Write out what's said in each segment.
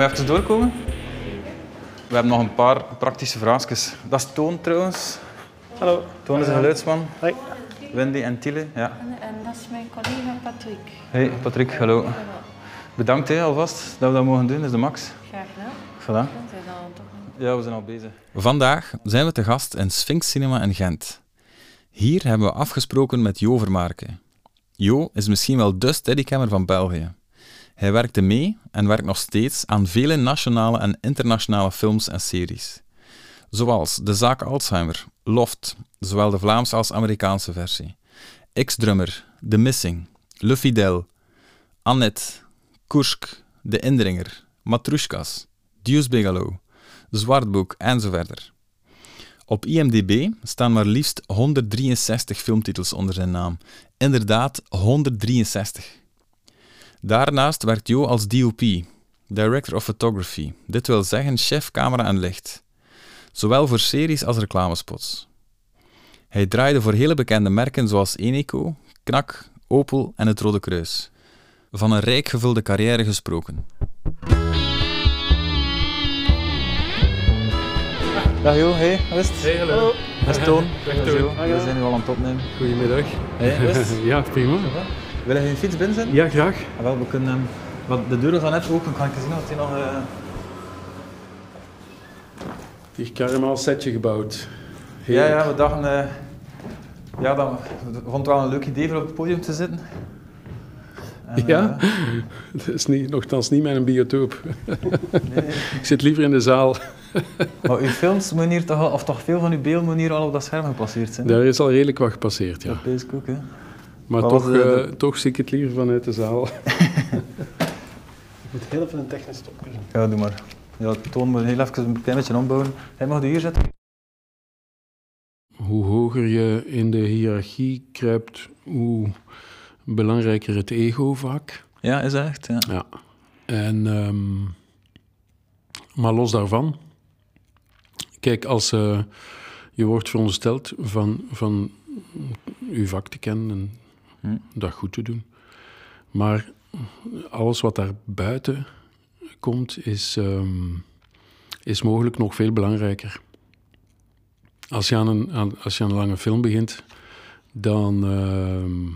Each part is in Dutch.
Mogen we even doorkomen? We hebben nog een paar praktische vraagjes. Dat is Toon trouwens. Hallo. Toon is een geluidsman. Hoi. Wendy en Tille. Ja. En, en dat is mijn collega Patrick. Hey Patrick, hallo. Bedankt hè, alvast dat we dat mogen doen. Dat is de max. Graag gedaan. Voilà. Zijn toch Ja, we zijn al bezig. Vandaag zijn we te gast in Sphinx Cinema in Gent. Hier hebben we afgesproken met Jo Vermaarken. Jo is misschien wel de steadycammer van België. Hij werkte mee en werkt nog steeds aan vele nationale en internationale films en series. Zoals De Zaak Alzheimer, Loft, zowel de Vlaamse als Amerikaanse versie, X-Drummer, The Missing, Le Fidèle, Annette, Kursk, De Indringer, Matrushkas, Dius Begalo, Zwartboek en zo verder. Op IMDb staan maar liefst 163 filmtitels onder zijn naam. Inderdaad, 163. Daarnaast werkt Jo als DOP, Director of Photography, dit wil zeggen chef camera en licht. Zowel voor series als reclamespots. Hij draaide voor hele bekende merken zoals Eneco, Knak, Opel en het Rode Kruis. Van een rijk gevulde carrière gesproken. Dag Jo, hey, hoe is het? Hey, hallo. Dat is Toon. Dag, Toon. Jo. We zijn nu al aan het opnemen. Goedemiddag. Hey, hoe is het? Ja, prima. Wil je een fiets binnenzetten? Ja, graag. Ah, wel, we kunnen... ehm, wat, de deur is al net open, kan ik zien of die nog... eh, Hier karemaal setje gebouwd. Ja, ja, we dachten... eh, ja, dan, we vonden het wel een leuk idee voor op het podium te zitten. En, Ja? eh, Dat is niet, nogthans niet mijn biotoop. nee. Ik zit liever in de zaal. Maar uw films hier toch, of toch veel van uw beelden hier al op dat scherm gepasseerd zijn? Daar is al redelijk wat gepasseerd, ja. Dat is ook, hè. Maar Wat toch, de- eh, de- toch zie ik het liever vanuit de zaal. Ik moet heel even een technisch stopje Ja, doe maar. Ja, toon moet heel even een klein beetje ombouwen. Hij mag hier zitten. Hoe hoger je in de hiërarchie kruipt, hoe belangrijker het ego vaak. Ja, is echt? Ja. Ja. En, ehm, maar los daarvan, kijk, als eh, je wordt verondersteld van, van uw vak te kennen en Hm. dat goed te doen, maar alles wat daar buiten komt, is, ehm, is mogelijk nog veel belangrijker. Als je aan een, aan, als je aan een lange film begint, dan, ehm,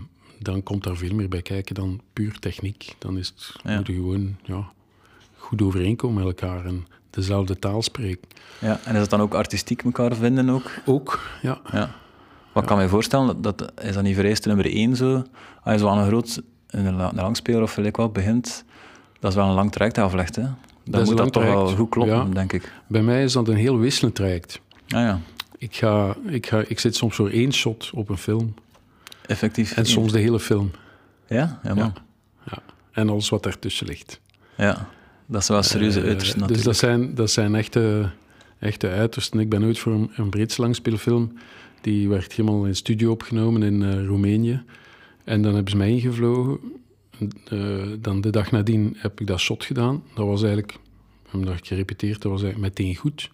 dan komt daar veel meer bij kijken dan puur techniek. Dan is het, Ja. moet je gewoon ja, goed overeenkomen met elkaar en dezelfde taal spreken. ja. En is het dan ook artistiek elkaar vinden ook? Ook, ja. Ja. Wat ik kan me voorstellen, dat, dat is dat niet vereist nummer één zo. Als je zo aan een groot een, la- een langspeler of gelijk wat begint, dat is wel een lang traject aflegt. Hè? Dan een moet dat lang toch wel traject. goed kloppen, Ja. denk ik. Bij mij is dat een heel wisselend traject. Ah ja, Ik, ga, ik, ga, ik zit soms voor één shot op een film effectief. en soms de hele film. Ja, ja, man. Ja. En alles wat daartussen ligt. Ja. Dat is wel serieuze Eh, uiterste Dus natuurlijk. dat zijn, dat zijn echte, echte uitersten. Ik ben ooit voor een, een Brits langspeelfilm. Die werd helemaal in studio opgenomen in eh, Roemenië. En dan hebben ze mij ingevlogen. Eh, dan de dag nadien heb ik dat shot gedaan. Dat was eigenlijk, hebben dat gerepeteerd, dat was eigenlijk meteen goed.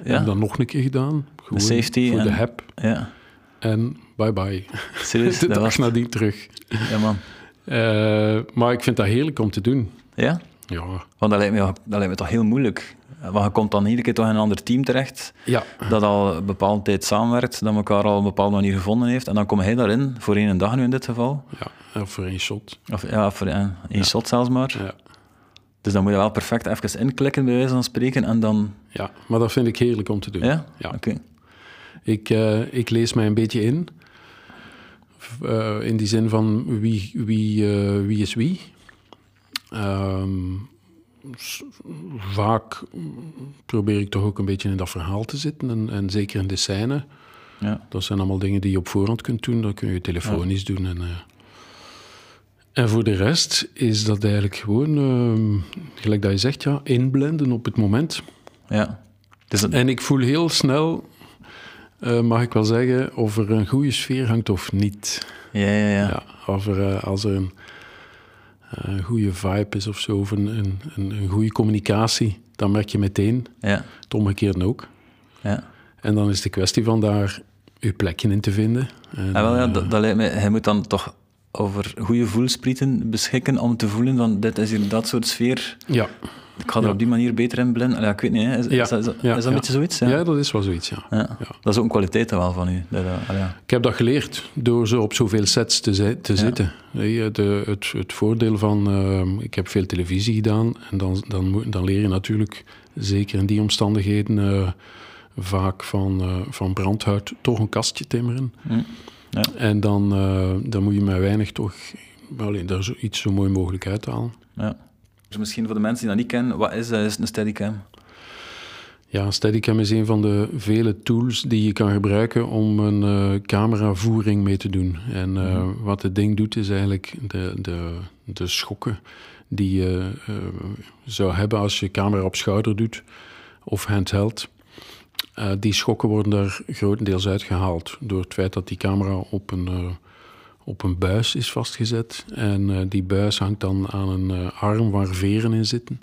Ik ja, heb dat nog een keer gedaan. Gewoon safety Voor de en- heb. ja, En bye bye. serieus. De dag was, nadien terug. ja, man. Eh, maar ik vind dat heerlijk om te doen. Ja? Ja, Want dat lijkt, me, dat lijkt me toch heel moeilijk. Want je komt dan iedere keer toch in een ander team terecht, ja. dat al een bepaalde tijd samenwerkt, dat elkaar al op een bepaalde manier gevonden heeft. En dan kom hij daarin, voor één dag nu in dit geval. ja voor één shot. Of ja, voor één, één shot zelfs maar. Ja. Dus dan moet je wel perfect even inklikken, bij wijze van spreken, en dan... ja, maar dat vind ik heerlijk om te doen. Ja? Ja. Oké. Ik, eh, ik lees mij een beetje in. Eh, in die zin van wie, wie, eh, wie is wie. Ehm, s- vaak probeer ik toch ook een beetje in dat verhaal te zitten. En, en zeker in de scène. Ja. Dat zijn allemaal dingen die je op voorhand kunt doen. Dat kun je telefonisch doen. En, eh, en voor de rest is dat eigenlijk gewoon, ehm, gelijk dat je zegt, ja, inblenden op het moment. Ja. Dus dat, En ik voel heel snel, eh, mag ik wel zeggen, of er een goede sfeer hangt of niet. ja, ja, ja. Ja, of er, eh, als er een, eh, een goede vibe is of zo, of een, een, een, goede communicatie, dan merk je meteen, Ja. het omgekeerde ook. ja. En dan is de kwestie van daar je plekje in te vinden. En, Ah, wel, ja, eh, dat, dat lijkt me, hij moet dan toch over goede voelsprieten beschikken om te voelen van dit is hier dat soort sfeer. Ja, Ik ga er Ja. op die manier beter in blinden. Allee, ik weet niet, hè. Is, Ja, is, dat- is, dat- ja, is dat een ja. beetje zoiets? ja. Ja. dat is wel zoiets, ja. Ja. Dat is ook een kwaliteit wel van u. Dat, ja. Ik heb dat geleerd door zo op zoveel sets te, zi- te zitten. Hey, De, het, het voordeel van, ehm, ik heb veel televisie gedaan en dan, dan, moet- dan leer je natuurlijk, zeker in die omstandigheden, eh, vaak van, eh, van brandhout toch een kastje timmeren. Hm. Ja. En dan, eh, dan moet je met weinig toch alleen, daar zo, iets zo mooi mogelijk uithalen. Ja. Dus misschien voor de mensen die dat niet kennen, wat is, dat? is een steadicam? Ja, Steadicam is een van de vele tools die je kan gebruiken om een eh, cameravoering mee te doen. En eh, wat het ding doet is eigenlijk de, de, de schokken die je eh, zou hebben als je camera op schouder doet of handheld. Eh, die schokken worden daar grotendeels uitgehaald door het feit dat die camera op een, eh, op een buis is vastgezet. En eh, die buis hangt dan aan een arm waar veren in zitten.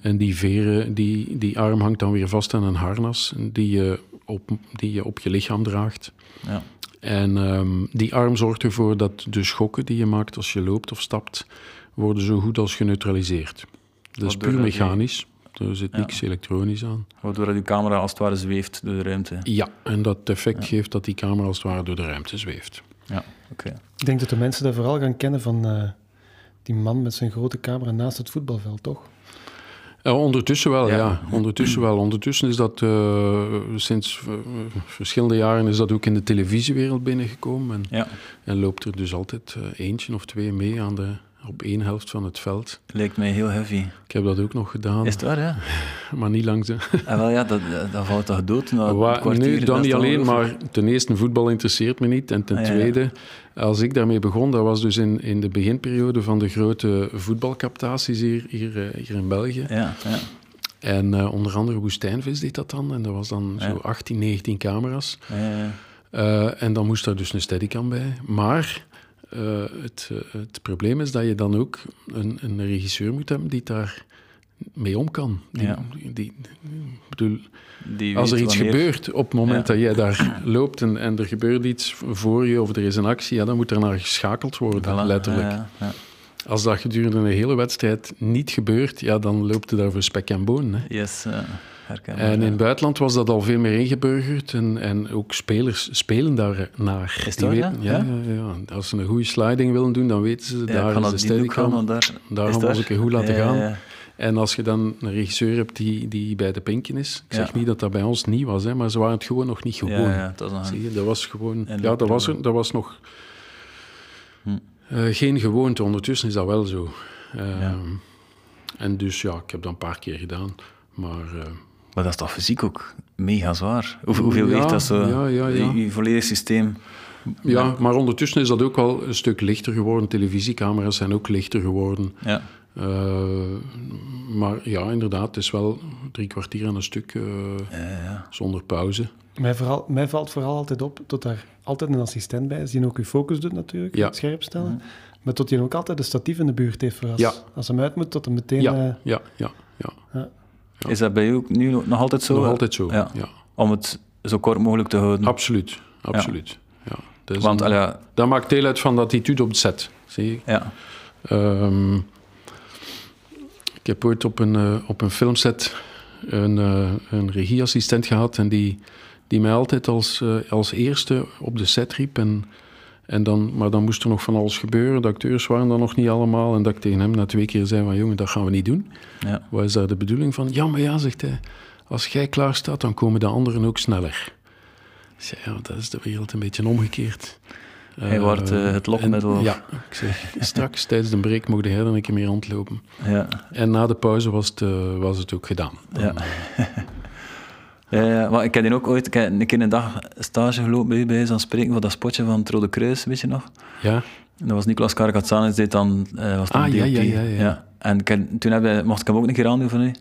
En die veren, die, die arm hangt dan weer vast aan een harnas die je op, die je, op je lichaam draagt. Ja. En ehm, die arm zorgt ervoor dat de schokken die je maakt als je loopt of stapt, worden zo goed als geneutraliseerd. Dat is puur die- mechanisch. Er zit Ja. niks elektronisch aan. Waardoor dat uw camera als het ware zweeft door de ruimte. Ja, en dat effect geeft dat die camera als het ware door de ruimte zweeft. Ja, oké. Ik denk dat de mensen dat vooral gaan kennen van eh, die man met zijn grote camera naast het voetbalveld, toch? Ja, ondertussen wel, Ja. ja. Ondertussen wel. Ondertussen is dat eh, sinds eh, verschillende jaren is dat ook in de televisiewereld binnengekomen. En, Ja, en loopt er dus altijd eh, eentje of twee mee aan de, op één helft van het veld. lijkt mij heel heavy. Ik heb dat ook nog gedaan, Is het waar, ja? maar niet langs. En wel, ja, dat, dat valt toch dood na een Wa- kwartier? nee, Dat dan niet alleen, maar ten eerste, voetbal interesseert me niet. En ten Ah, ja, ja. tweede, als ik daarmee begon, dat was dus in, in de beginperiode van de grote voetbalcaptaties hier, hier, eh, hier in België. Ja, ja. En eh, onder andere Woestijnvis deed dat dan. En dat was dan Ja. zo 18, 19 camera's. ja, ja. Eh, en dan moest daar dus een steadicam bij. Maar eh, het, eh, het probleem is dat je dan ook een, een regisseur moet hebben die daar mee om kan. Die, Ja. die, bedoel, Die als er iets wanneer- gebeurt op het moment Ja. dat jij daar loopt en, en er gebeurt iets voor je of er is een actie, ja, dan moet er naar geschakeld worden, Voilà, letterlijk. Ja, ja. Als dat gedurende een hele wedstrijd niet gebeurt, ja, dan loopt het daar voor spek en bonen. Hè. Yes, ja. Herkenbaar. En in het buitenland was dat al veel meer ingeburgerd en, en ook spelers spelen daar naar. Is weten- ja? ja? Ja, ja. Als ze een goede sliding willen doen, dan weten ze, ik daar is de steadicam. daar... Daar is gaan we daar? ons een keer goed laten gaan. En als je dan een regisseur hebt die, die bij de pinken is, ik zeg Ja. niet dat dat bij ons niet was, hè, maar ze waren het gewoon nog niet gewoon. Ja, ja, dat een... je, dat was gewoon... Ja, dat was, er- dat was nog Hm. eh, geen gewoonte. Ondertussen is dat wel zo. Ehm. En dus ja, ik heb dat een paar keer gedaan. Maar eh, Maar dat is toch fysiek ook mega zwaar? Hoe, hoeveel Ja, weegt dat zo? ja, ja, ja. Je, je volledig systeem. ja, maar ondertussen is dat ook wel een stuk lichter geworden. Televisiecamera's zijn ook lichter geworden. Ja, Eh, maar ja, inderdaad, het is wel drie kwartier aan een stuk eh, ja, ja. zonder pauze. Mij, vooral, mij valt vooral altijd op dat daar altijd een assistent bij is, die ook uw focus doet natuurlijk, Ja. het scherp stellen. Maar tot die ook altijd een statief in de buurt heeft voor als, Ja. als hem uit moet, tot hem meteen... Ja, eh, ja, ja, ja. Ja. Is dat bij u ook nu nog altijd zo? Nog altijd zo. Ja. Ja. Om het zo kort mogelijk te houden. Absoluut, absoluut. Ja. Dat, Want, een- allee, dat maakt deel uit van de attitude op het set. Zie je? ja, Ehm, ik heb ooit op een, eh, op een filmset een, eh, een regieassistent gehad en die, die mij altijd als, eh, als eerste op de set riep. En, en dan, maar dan moest er nog van alles gebeuren. De acteurs waren dan nog niet allemaal. En dat ik tegen hem na twee keer zei van jongen, dat gaan we niet doen. ja. Wat is daar de bedoeling van? Ja, maar ja, zegt hij, als jij klaar staat, dan komen de anderen ook sneller. Ik zei, ja, dat is de wereld een beetje omgekeerd. Hij wordt, eh, het lokmiddel. en- Ja, ik zeg, straks tijdens de break mocht hij dan een keer meer rondlopen. ja. En na de pauze was het, eh, was het ook gedaan. Dan, Ja. Ja, ja, maar ik heb die ook ooit ik heb een keer een dag stage gelopen bij u bij zo'n spreken voor dat spotje van het Rode Kruis, weet je nog? ja, En dat was Niklas Karakatsanis, deed dan, eh was dan Ah, ja, ja, ja, ja. En ik toen heb je, mocht ik hem ook een keer aandoen van u.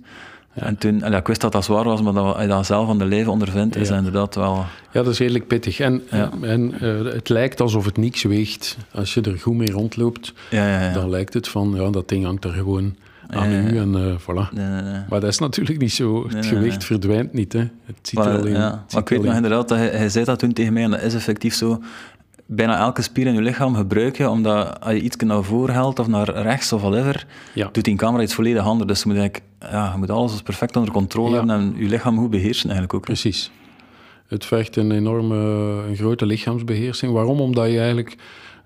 En toen, allee, ik wist dat dat zwaar was, maar dat je dat zelf aan de leven ondervindt, is Ja. inderdaad wel... ja, dat is redelijk pittig. En, Ja. en eh, het lijkt alsof het niks weegt. Als je er goed mee rondloopt, Ja, ja, ja. dan lijkt het van, ja, dat ding hangt er gewoon aan u en eh, voilà. Nee, nee, nee. Maar dat is natuurlijk niet zo. Het gewicht verdwijnt niet. Hè. Het ziet Maar, er alleen, ja. Maar ik weet nog inderdaad, dat hij, hij zei dat toen tegen mij, en dat is effectief zo. bijna elke spier in je lichaam gebruik je, omdat als je iets naar voren of naar rechts of whatever, Ja. doet die camera iets volledig anders. Dus je moet, eigenlijk, ja, je moet alles perfect onder controle Ja. hebben en je lichaam goed beheersen eigenlijk ook. Precies. Het vergt een enorme, een grote lichaamsbeheersing. Waarom? Omdat je eigenlijk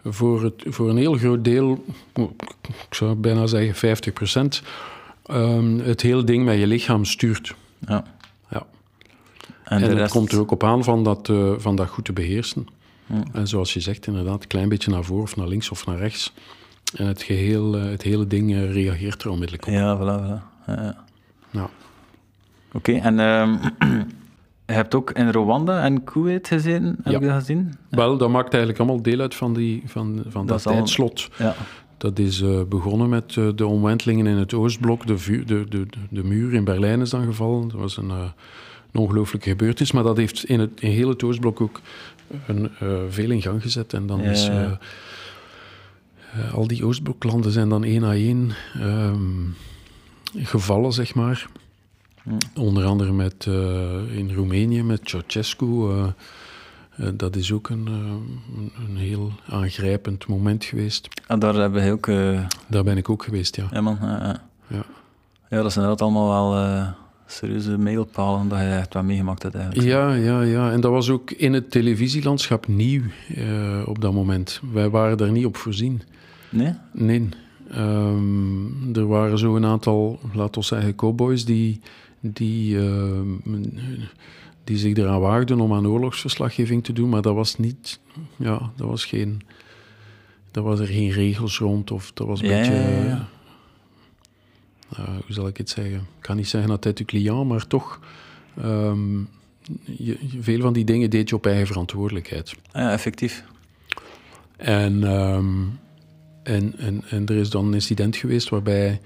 voor, het, voor een heel groot deel, ik zou bijna zeggen 50 procent, het hele ding met je lichaam stuurt. Ja. Ja. En, En, het rest, komt er ook op aan van dat, eh, van dat goed te beheersen. Ja. En zoals je zegt, inderdaad, een klein beetje naar voren of naar links of naar rechts. En het, geheel, eh, het hele ding eh, reageert er onmiddellijk op. Ja, voilà, voilà. Ja, ja. Ja. Oké, en ehm, je hebt ook in Rwanda en Kuwait gezeten, heb Ja. ik dat gezien? Wel, dat maakt eigenlijk allemaal deel uit van, die, van, van dat, al- tijdslot. Ja. Dat is eh, begonnen met eh, de omwentelingen in het Oostblok. De, vuur, de, de, de, muur in Berlijn is dan gevallen. Dat was een, eh, een ongelooflijke gebeurtenis. Maar dat heeft in, het, in heel het Oostblok ook een, veel in gang gezet. En dan Ja, is... al die Oostbloklanden zijn dan één à één ehm, gevallen, zeg maar. Onder andere met, eh, in Roemenië met Ceausescu. eh, eh, dat is ook een, een, heel aangrijpend moment geweest. En daar hebben we ook... Daar ben ik ook geweest, ja. ja, man. Ja, ja. Dat zijn inderdaad allemaal wel serieuze mailpalen dat je echt wel meegemaakt hebt eigenlijk. Ja, ja, ja. En dat was ook in het televisielandschap nieuw op dat moment. Wij waren daar niet op voorzien. Nee? Nee. Ehm, er waren zo een aantal, laten we zeggen, cowboys die, die, ehm, die zich eraan waagden om aan oorlogsverslaggeving te doen, maar dat was niet, ja, dat was geen, dat was er geen regels rond of dat was een Ja, beetje, ja, ja, ja. eh, hoe zal ik het zeggen? Ik kan niet zeggen dat het client, maar toch, ehm, je, veel van die dingen deed je op eigen verantwoordelijkheid. Ah Ja, effectief. En, ehm, en, en, en er is dan een incident geweest waarbij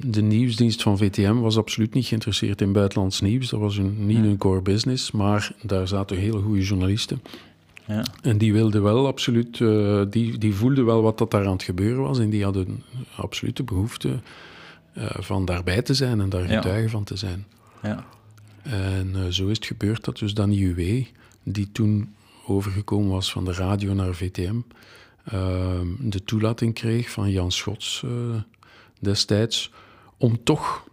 de nieuwsdienst van VTM was absoluut niet geïnteresseerd in buitenlands nieuws. Dat was hun, niet hun core business, maar daar zaten hele goede journalisten. Ja. En die wilden wel absoluut, eh, die, die voelden wel wat dat daar aan het gebeuren was. En die hadden absoluut de behoefte eh, van daarbij te zijn en daar Ja. getuige van te zijn. Ja. En eh, zo is het gebeurd dat dus Danny Uwe, die toen overgekomen was van de radio naar VTM, ehm, de toelating kreeg van Jan Schots destijds om toch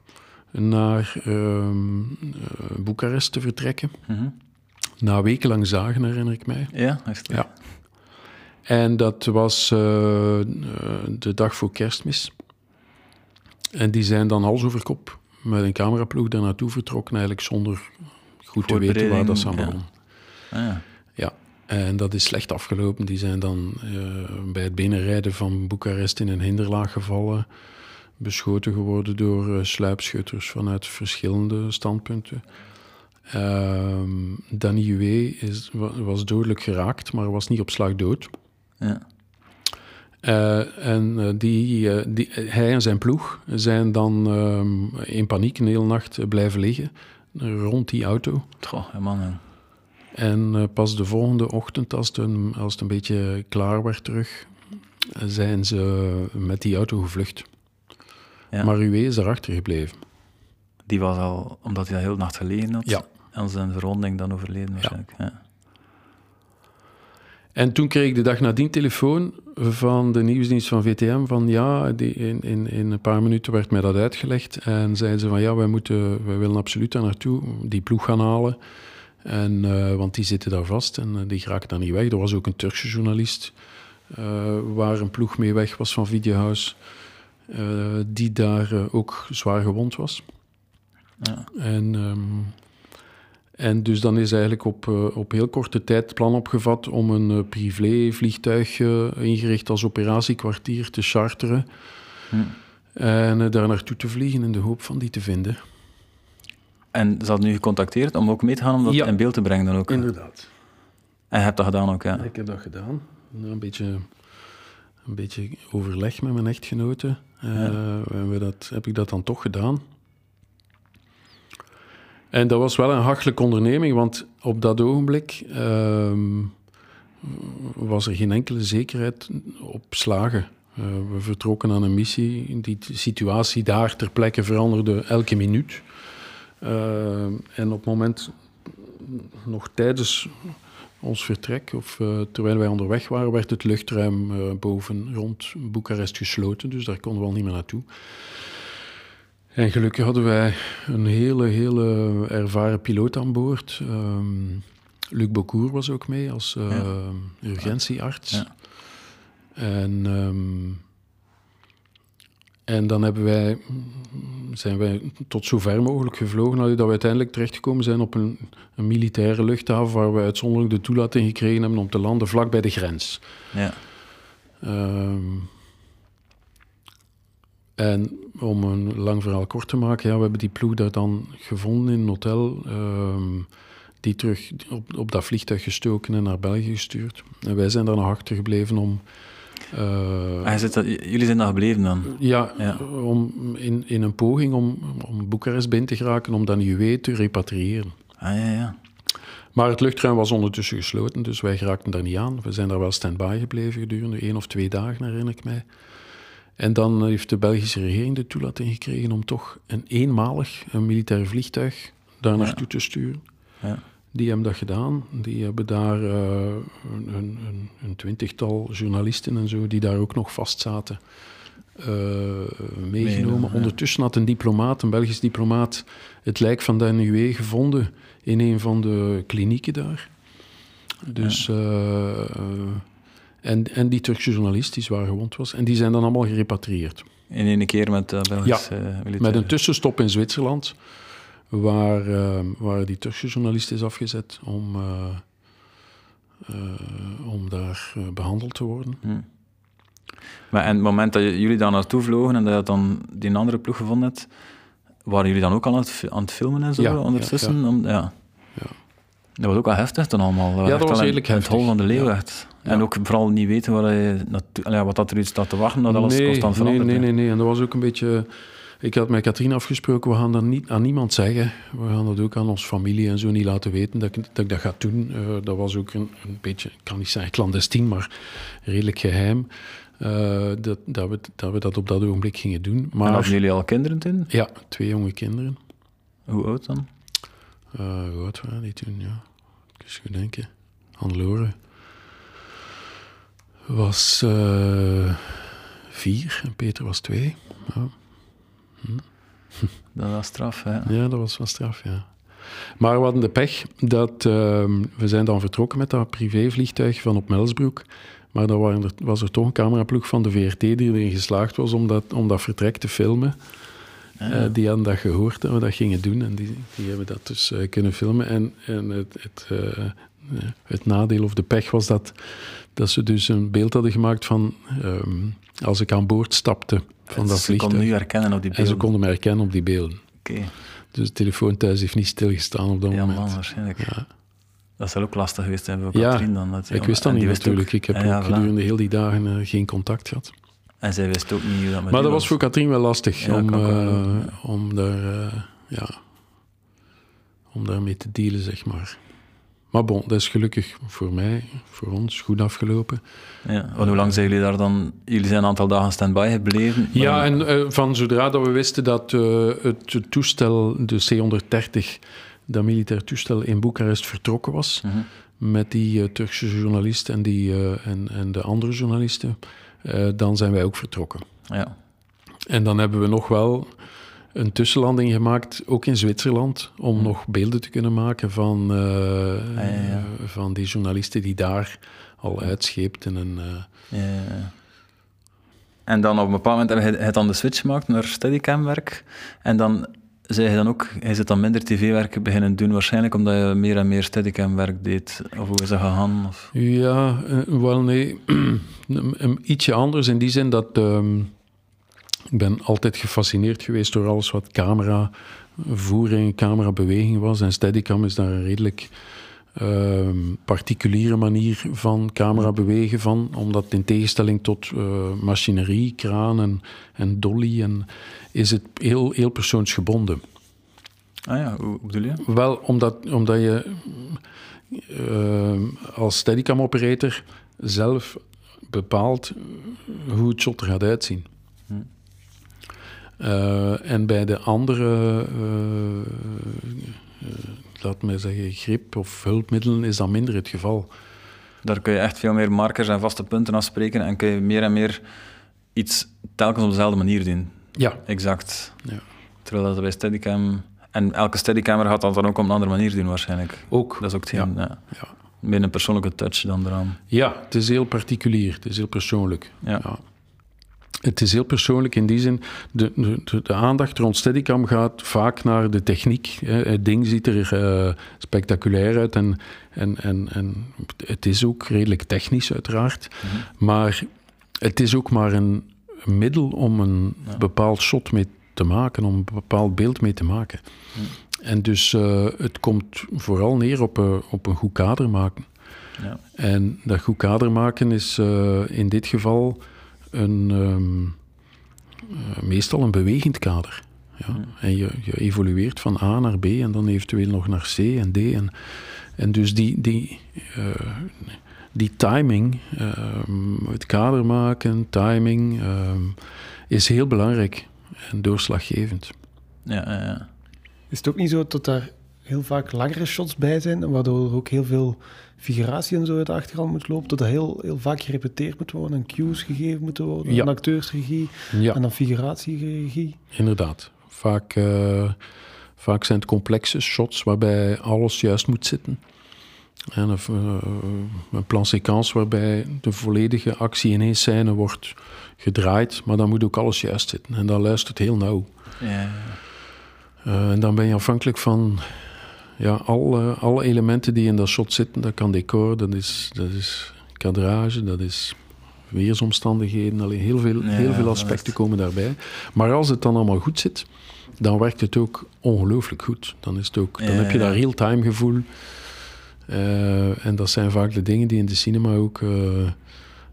naar ehm, eh, Boekarest te vertrekken. Mhm. Na wekenlang zagen, herinner ik mij. Ja, echt. Ja. En dat was eh, eh, de dag voor kerstmis. En die zijn dan hals over kop met een cameraploeg daar naartoe vertrokken, eigenlijk zonder goed te weten waar dat aan begon. Ah, ja. Ja, en dat is slecht afgelopen. Die zijn dan bij het binnenrijden van Boekarest in een hinderlaag gevallen. Beschoten geworden door eh, sluipschutters vanuit verschillende standpunten. Ehm Danny wa- was dodelijk geraakt, maar was niet op slag dood. Ja. Eh, en eh, die, die, hij en zijn ploeg zijn dan ehm, in paniek een hele nacht blijven liggen rond die auto. Goh, ja, man. En pas de volgende ochtend, als het, een, als het een beetje klaar werd terug, zijn ze met die auto gevlucht. Ja. Maar Uwe is erachter gebleven. Die was al, omdat hij dat heel nacht gelegen had, Ja. en zijn verwonding dan overleden waarschijnlijk. Ja. En toen kreeg ik de dag nadien telefoon van de nieuwsdienst van VTM van ja, die, in, in, in een paar minuten werd mij dat uitgelegd. En zeiden ze van ja, wij, moeten, wij willen absoluut daar naartoe, die ploeg gaan halen. En, eh, want die zitten daar vast en eh, die geraken daar niet weg. Er was ook een Turkse journalist eh, waar een ploeg mee weg was van Videohouse, die daar eh, ook zwaar gewond was. Ja. En, ehm, en dus dan is eigenlijk op, eh, op heel korte tijd het plan opgevat om een eh, privé-vliegtuig eh, ingericht als operatiekwartier te charteren. Hm. En eh, daar naartoe te vliegen in de hoop van die te vinden. En ze had nu gecontacteerd om ook mee te gaan om dat Ja. in beeld te brengen dan ook. Inderdaad. En je hebt dat gedaan ook, ja. Ik heb dat gedaan. Nou, Een beetje, een beetje overleg met mijn echtgenote. Eh, we dat, heb ik dat dan toch gedaan. En dat was wel een hachelijke onderneming, want op dat ogenblik ehm, was er geen enkele zekerheid op slagen. Eh, we vertrokken aan een missie. Die situatie daar ter plekke veranderde elke minuut. Eh, en op het moment, nog tijdens ons vertrek, of eh, terwijl wij onderweg waren, werd het luchtruim eh, boven rond Boekarest gesloten. Dus daar konden we al niet meer naartoe. En gelukkig hadden wij een hele, hele ervaren piloot aan boord. Ehm, Luc Bocour was ook mee als eh, Ja. urgentiearts. Ja. En, ehm, en dan hebben wij, zijn wij tot zo ver mogelijk gevlogen dat we uiteindelijk terechtgekomen zijn op een, een militaire luchthaven waar we uitzonderlijk de toelating gekregen hebben om te landen vlak bij de grens. Ja. Ehm, en om een lang verhaal kort te maken, ja, we hebben die ploeg daar dan gevonden in een hotel. ehm, die terug op, op dat vliegtuig gestoken en naar België gestuurd. En wij zijn daar nog achtergebleven om. Eh, Ah, zit dat, jullie zijn daar gebleven dan? ja, Ja. Om, in, in een poging om, om Boekarest binnen te geraken, om dan UW te repatriëren. Ah, ja, ja. Maar het luchtruim was ondertussen gesloten, dus wij geraakten daar niet aan. We zijn daar wel stand-by gebleven gedurende één of twee dagen, herinner ik mij. En dan heeft de Belgische regering de toelating gekregen om toch een eenmalig een militair vliegtuig daar naartoe te sturen. Ja. Die hebben dat gedaan. Die hebben daar eh, een, een, een, twintigtal journalisten en zo, die daar ook nog vastzaten, eh meegenomen. Ja. Ondertussen had een diplomaat, een Belgisch diplomaat, het lijk van de NUE gevonden in een van de klinieken daar. Dus, eh, en, en die Turkse journalist die zwaar gewond was. En die zijn dan allemaal gerepatrieerd. In één keer met Belgische eh, militair. Met een tussenstop in Zwitserland, waar, eh, waar die Turkse journalist is afgezet om, eh, eh, om daar eh, behandeld te worden. Maar en het moment dat jullie daar naartoe vlogen en dat je dan die andere ploeg gevonden hebt, waren jullie dan ook al aan het, aan het filmen en zo Ja, ondertussen? ja, Om, ja. Ja. Dat was ook wel heftig dan allemaal. dat echt was wel in- redelijk in Het heftig. hol van de leeuw Ja. En Ja. ook vooral niet weten waar je wat dat er iets staat te wachten, dat alles nee, constant nee, verandert. nee, hè. nee, nee. En dat was ook een beetje... Ik had met Katrien afgesproken, we gaan dat niet aan niemand zeggen. We gaan dat ook aan onze familie en zo niet laten weten dat ik dat, ik dat ga doen. Eh, dat was ook een, een beetje, ik kan niet zeggen clandestien, maar redelijk geheim. eh, dat, dat, we, dat we dat op dat ogenblik gingen doen. En Maar hadden jullie al kinderen toen? ja, twee jonge kinderen. Hoe oud dan? Eh hoe oud waren die toen? Ja, eens goed denken. Hannelore was vier en Peter was twee. Ja. Dat was straf, hè? Ja, dat was wel straf, ja. Maar we hadden de pech dat... ehm, we zijn dan vertrokken met dat privévliegtuig van op Melsbroek. Maar dan waren er, was er toch een cameraploeg van de VRT die erin geslaagd was om dat, om dat vertrek te filmen. Eh, die hadden dat gehoord dat we dat gingen doen en die, die hebben dat dus eh, kunnen filmen. En, en het, het, eh, het nadeel of de pech was dat, dat ze dus een beeld hadden gemaakt van ehm, als ik aan boord stapte van dat Ze konden vliegtuig. nu herkennen op die En beelden. ze konden me herkennen op die beelden. Oké, Dus de telefoon thuis heeft niet stilgestaan op dat ja moment. man, waarschijnlijk. Ja. Dat zal ook lastig geweest zijn voor Ja, Katrien dan. Dat, Ik wist dat en niet natuurlijk. ook- Ik heb Ja, voilà. gedurende heel die dagen eh, geen contact gehad. En zij wist ook niet hoe dat met Maar dat was voor Katrien wel lastig Ja, om, geloven, om, daar, eh, ja, om daarmee te dealen, zeg maar. Maar bon, dat is gelukkig voor mij, voor ons, goed afgelopen. Ja, want hoe lang zijn jullie daar dan? Jullie zijn een aantal dagen stand-by gebleven. Ja, en eh, van zodra dat we wisten dat eh, het toestel, de C-130, dat militair toestel in Boekarest vertrokken was, Mhm. met die eh, Turkse journalist en, die, en, en de andere journalisten, dan zijn wij ook vertrokken. Ja. En dan hebben we nog wel een tussenlanding gemaakt, ook in Zwitserland, om nog beelden te kunnen maken van, eh, ja, ja. van die journalisten die daar al uitscheepten. En, eh, Ja. En dan op een bepaald moment heb je het dan de switch gemaakt naar steadicam-werk. En dan zei je dan ook, hij zit dan minder tv-werk beginnen doen, waarschijnlijk omdat je meer en meer steadicam-werk deed. Of hoe is dat gegaan? Of... Ja, eh, wel nee. Ietsje anders in die zin dat ehm, ik ben altijd gefascineerd geweest door alles wat cameravoering, camerabeweging was. En Steadicam is daar een redelijk ehm, particuliere manier van camera bewegen van, omdat in tegenstelling tot eh, machinerie, kraan en, en dolly, en, is het heel, heel persoonsgebonden. Ah ja, hoe, bedoel je? Wel, omdat, omdat je eh, als Steadicam-operator zelf bepaalt hoe het shot er gaat uitzien. Eh, en bij de andere eh, eh, laat mij zeggen, grip of hulpmiddelen is dan minder het geval. Daar kun je echt veel meer markers en vaste punten afspreken en kun je meer en meer iets telkens op dezelfde manier doen. Ja. Exact. Ja. Terwijl dat bij Steadicam... En elke Steadicammer gaat dat dan ook op een andere manier doen waarschijnlijk. Ook. Dat is ook hetgeen, ja. Ja. meer een persoonlijke touch dan eraan. Ja, het is heel particulier, het is heel persoonlijk. Ja. Het is heel persoonlijk in die zin, de, de, de aandacht rond Steadicam gaat vaak naar de techniek. Het ding ziet er eh, spectaculair uit en, en, en, en het is ook redelijk technisch uiteraard. Maar het is ook maar een middel om een bepaald shot mee te maken, om een bepaald beeld mee te maken. En dus eh, het komt vooral neer op, eh, op een goed kader maken. Ja. En dat goed kader maken is in dit geval een, ehm, eh, meestal een bewegend kader. Ja? En je, je evolueert van A naar B en dan eventueel nog naar C en D. En, en dus die, die, eh, die timing, ehm, het kader maken, timing, ehm, is heel belangrijk en doorslaggevend. Ja, ja, ja. Is het ook niet zo dat daar heel vaak langere shots bij zijn, waardoor er ook heel veel figuratie en zo uit de achtergrond moet lopen, dat er heel, heel vaak gerepeteerd moet worden en cues gegeven moeten worden, Ja. en acteursregie Ja. en dan figuratieregie. Inderdaad. Vaak, eh, vaak zijn het complexe shots waarbij alles juist moet zitten. En een, eh, een plan séquence waarbij de volledige actie in één scène wordt gedraaid, maar dan moet ook alles juist zitten. En dan luistert heel nauw. ja, ja. Eh, en dan ben je afhankelijk van ja, alle, alle elementen die in dat shot zitten. Dat kan decor, dat is, dat is kadrage, dat is weersomstandigheden. Allee, heel veel, Ja, heel veel aspecten komen daarbij. Maar als het dan allemaal goed zit, dan werkt het ook ongelooflijk goed. Dan, is het ook, dan Ja, heb je dat real-time gevoel. Eh, en dat zijn vaak de dingen die in de cinema ook eh,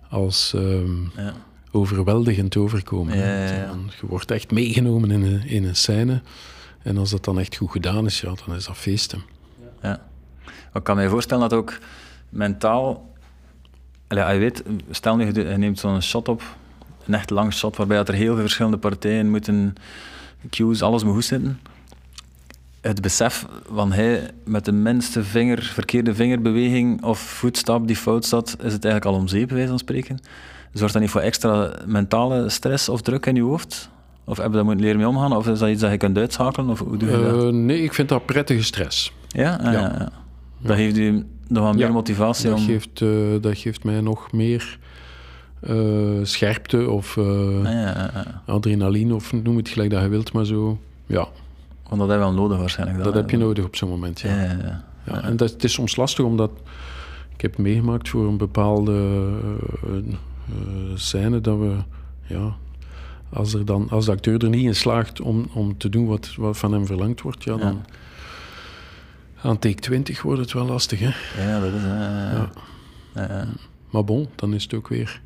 als ehm, ja. overweldigend overkomen. Ja, ja, Je wordt echt meegenomen in een, in een scène. En als dat dan echt goed gedaan is, ja, dan is dat feesten. Ja. Ik kan me voorstellen dat ook mentaal... Allee, je weet, stel nu, je neemt zo'n shot op, een echt lang shot, waarbij er heel veel verschillende partijen moeten, cues, alles moet goed zitten. Het besef van hij met de minste vinger, verkeerde vingerbeweging of voetstap die fout staat, is het eigenlijk al om zeep, bij wijze van spreken. Zorgt dat niet voor extra mentale stress of druk in je hoofd? Of heb je daar moeten leren mee omgaan? Of is dat iets dat je kunt uitschakelen? Of hoe doe je dat? Eh, nee, ik vind dat prettige stress. Ja, ah, ja. Dat geeft u nog wat meer Ja, motivatie Dat om... geeft, eh, dat geeft mij nog meer eh, scherpte of Ah, ja, ja, ja. adrenaline, of noem het gelijk dat je wilt, maar zo. Ja, Want dat heb je wel nodig waarschijnlijk. dat heb je nodig op zo'n moment. Ja. Ja, ja, ja. Ja, en dat, het is soms lastig omdat ik heb meegemaakt voor een bepaalde scène dat we, ja, als, er dan, als de acteur er niet in slaagt om, om te doen wat, wat van hem verlangd wordt, ja, dan aan take 20 wordt het wel lastig. Hè? Ja, dat is... eh, Ja. ja, ja. Maar bon, dan is het ook weer.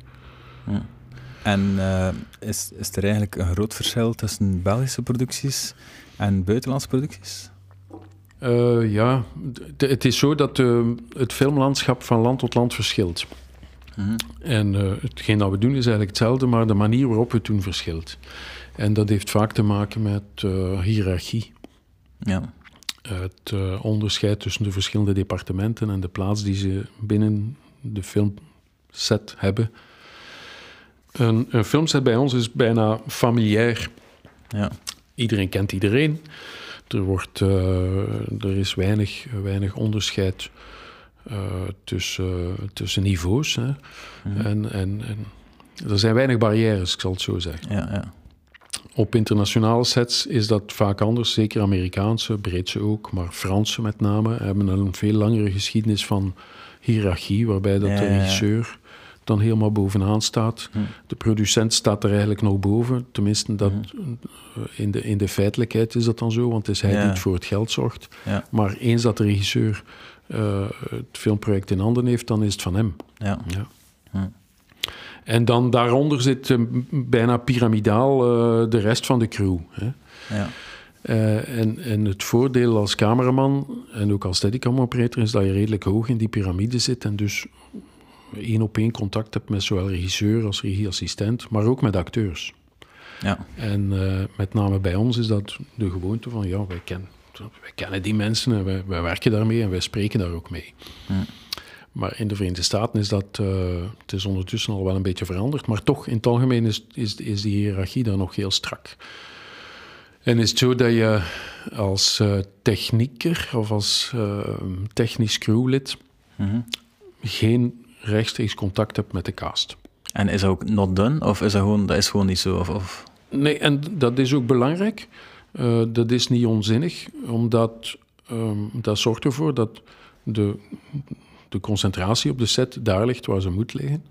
En eh, is, is er eigenlijk een groot verschil tussen Belgische producties en buitenlandse producties? Eh, ja, het is zo dat het filmlandschap van land tot land verschilt. Mhm. En eh, hetgeen dat we doen is eigenlijk hetzelfde, maar de manier waarop we het doen verschilt. En dat heeft vaak te maken met eh, hiërarchie. ja. Het eh, onderscheid tussen de verschillende departementen en de plaats die ze binnen de filmset hebben. Een, een filmset bij ons is bijna familiair. Ja. Iedereen kent iedereen. Er, wordt, er is weinig, weinig onderscheid eh, tussen, tussen niveaus. Hè. En, en, en er zijn weinig barrières, ik zal het zo zeggen. Ja, ja. Op internationale sets is dat vaak anders. Zeker Amerikaanse, Britse ook, maar Franse met name hebben een veel langere geschiedenis van hiërarchie, waarbij dat Ja, de regisseur dan helemaal bovenaan staat. Hm. De producent staat er eigenlijk nog boven. Tenminste, dat, Hm. eh, in, de, in de feitelijkheid is dat dan zo, want het is hij die het voor het geld zorgt. Maar eens dat de regisseur eh, het filmproject in handen heeft, dan is het van hem. Ja. Ja. Hm. En dan daaronder zit eh, bijna piramidaal eh, de rest van de crew. Hè. ja. En, en het voordeel als cameraman en ook als steadicam-operator is dat je redelijk hoog in die piramide zit en dus één op één contact hebt met zowel regisseur als regieassistent, maar ook met acteurs. ja. En met name bij ons is dat de gewoonte van, ja, wij kennen, wij kennen die mensen en wij, wij werken daarmee en wij spreken daar ook mee. Maar in de Verenigde Staten is dat, eh, het is ondertussen al wel een beetje veranderd, maar toch in het algemeen is, is, is die hiërarchie daar nog heel strak. En is het zo dat je als eh, technieker of als eh, technisch crewlid Mhm. geen rechtstreeks contact hebt met de cast. En is dat ook not done? Of is dat gewoon, dat is gewoon niet zo? Of, of... Nee, en dat is ook belangrijk. Eh, dat is niet onzinnig, omdat ehm, dat zorgt ervoor dat de, de concentratie op de set daar ligt waar ze moet liggen.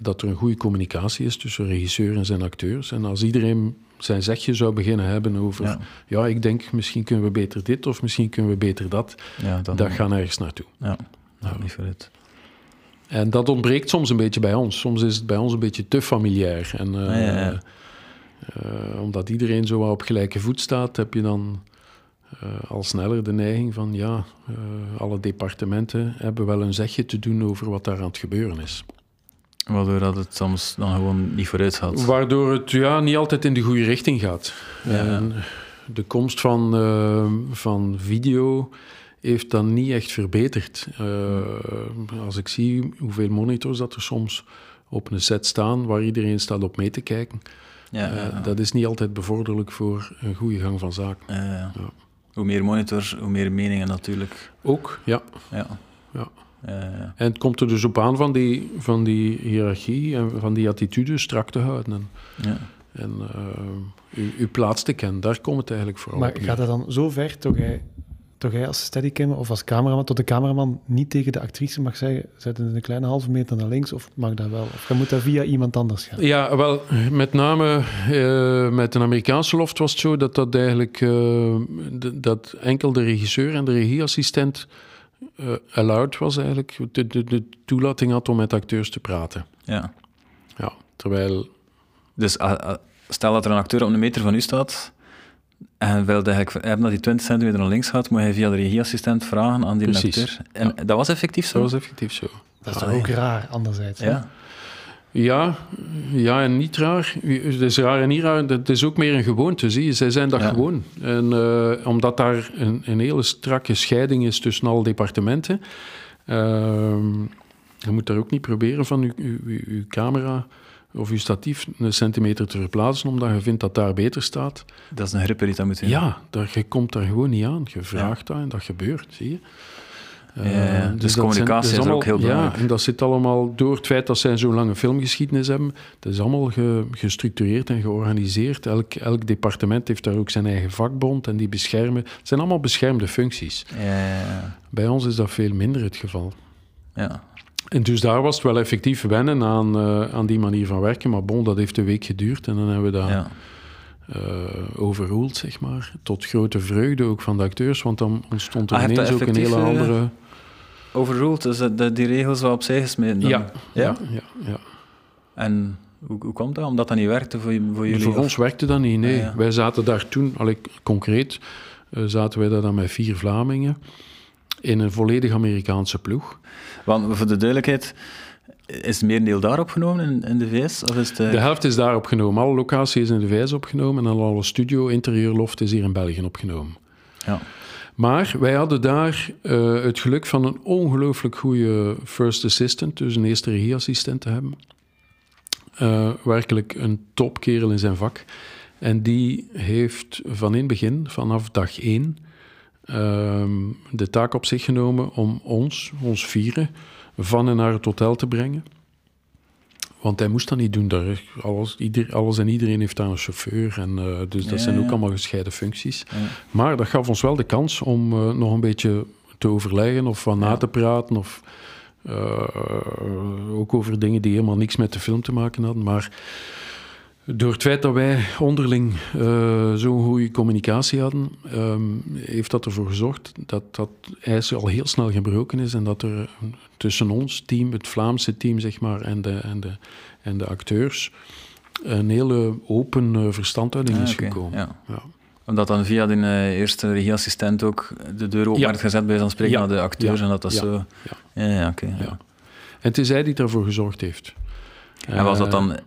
Dat er een goede communicatie is tussen regisseur en zijn acteurs. En als iedereen zijn zegje zou beginnen hebben over... Ja. Ja, ik denk misschien kunnen we beter dit of misschien kunnen we beter dat. Ja, dan, Dat gaat nergens naartoe. Ja, dat niet vooruit. En dat ontbreekt soms een beetje bij ons. Soms is het bij ons een beetje te familiair. En, eh, ja, ja. Eh, omdat iedereen zo op gelijke voet staat, heb je dan eh, al sneller de neiging van ja, eh, alle departementen hebben wel een zegje te doen over wat daar aan het gebeuren is. Waardoor dat het soms dan gewoon niet vooruit gaat. Waardoor het ja, niet altijd in de goede richting gaat. Ja. En de komst van, van video heeft dan niet echt verbeterd. Als ik zie hoeveel monitors dat er soms op een set staan waar iedereen staat op mee te kijken, Ja, eh, ja, dat is niet altijd bevorderlijk voor een goede gang van zaken. Ja, ja. Ja. Hoe meer monitors, hoe meer meningen natuurlijk. Ook, ja. Ja. Ja. Ja, ja. En het komt er dus op aan van die, van die hiërarchie en van die attitude strak te houden. En, ja. en eh, uw, uw plaats te kennen, daar komt het eigenlijk vooral Maar op gaat dat dan zo ver, toch jij, toch jij als steadycammer of als cameraman, tot de cameraman niet tegen de actrice mag zeggen, zet het een kleine halve meter naar links, of mag dat wel? Of je moet dat via iemand anders gaan? Ja, wel, met name eh, met een Amerikaanse loft was het zo dat dat eigenlijk eh, dat enkel de regisseur en de regieassistent eh, allowed was eigenlijk, de, de, de toelating had om met acteurs te praten. ja. Ja, terwijl, Dus ah, ah, stel dat er een acteur op een meter van u staat en je wilt eigenlijk hebben dat hij 20 centimeter naar links gaat, moet hij via de regieassistent vragen aan die Precies. En dat was effectief zo? dat was effectief zo. Dat is toch ook raar, anderzijds? Ja. Ja, ja en niet raar. Het is raar en niet raar. Het is ook meer een gewoonte, zie je. Zij zijn dat Ja. gewoon. En eh, omdat daar een, een hele strakke scheiding is tussen alle departementen, ehm, je moet daar ook niet proberen van uw- uw camera of uw statief een centimeter te verplaatsen, omdat je vindt dat daar beter staat. Dat is een gripper die dat moet doen. Ja, daar, je komt daar gewoon niet aan. Je vraagt dat en dat gebeurt, zie je. Ja, Eh, dus zijn- communicatie is ook heel belangrijk. Ja, en dat zit allemaal door het feit dat zij zo'n lange filmgeschiedenis hebben. Dat is allemaal ge- gestructureerd en georganiseerd. Elk, elk departement heeft daar ook zijn eigen vakbond en die beschermen. Het zijn allemaal beschermde functies. Ja, ja, ja. Bij ons is dat veel minder het geval. ja. En dus daar was het wel effectief wennen aan, eh, aan die manier van werken. Maar bon, dat heeft een week geduurd en dan hebben we dat ja. eh overruled, zeg maar. Tot grote vreugde ook van de acteurs, want dan ontstond er Ah, ineens ook een hele eh, andere... Overruled, dus dat- dat die regels wel opzij gesmeten. dan? Ja, ja. ja, ja, ja. En hoe, hoe komt dat? Omdat dat niet werkte voor, voor jullie? Voor of- ons werkte dat niet, nee. Ah. Wij zaten daar toen, allee, concreet, zaten wij daar dan met vier Vlamingen in een volledig Amerikaanse ploeg. Want voor de duidelijkheid, is het merendeel daar opgenomen in, in de VS? Of is het, eh, De helft is daar opgenomen. Alle locaties is in de VS opgenomen en alle studio, interieurloft is hier in België opgenomen. Ja. Maar wij hadden daar eh, het geluk van een ongelooflijk goede first assistant, dus een eerste regieassistent te hebben. Eh, werkelijk een topkerel in zijn vak. En die heeft van in het begin, vanaf dag één, de taak op zich genomen om ons, ons vieren, van en naar het hotel te brengen. Want hij moest dat niet doen. Daar, alles, ieder, alles en iedereen heeft daar een chauffeur. En, eh, dus dat Ja, zijn ook ja. allemaal gescheiden functies. Ja. Maar dat gaf ons wel de kans om eh, nog een beetje te overleggen of van na te praten. Of eh, ook over dingen die helemaal niks met de film te maken hadden. Maar door het feit dat wij onderling eh, zo'n goede communicatie hadden, ehm, heeft dat ervoor gezorgd dat dat ijs al heel snel gebroken is. En dat er tussen ons team, het Vlaamse team, zeg maar, en de, en de, en de acteurs, een hele open eh, verstandhouding Ah, is gekomen. Ja. Ja. Omdat dan via die eh, eerste regieassistent ook de deur open Ja. werd gezet bij zo'n spreken naar de acteurs en dat dat zo... Ja. Ja, oké. ja. Ja. En het is hij die daarvoor gezorgd heeft. En was dat Eh, dan... eh,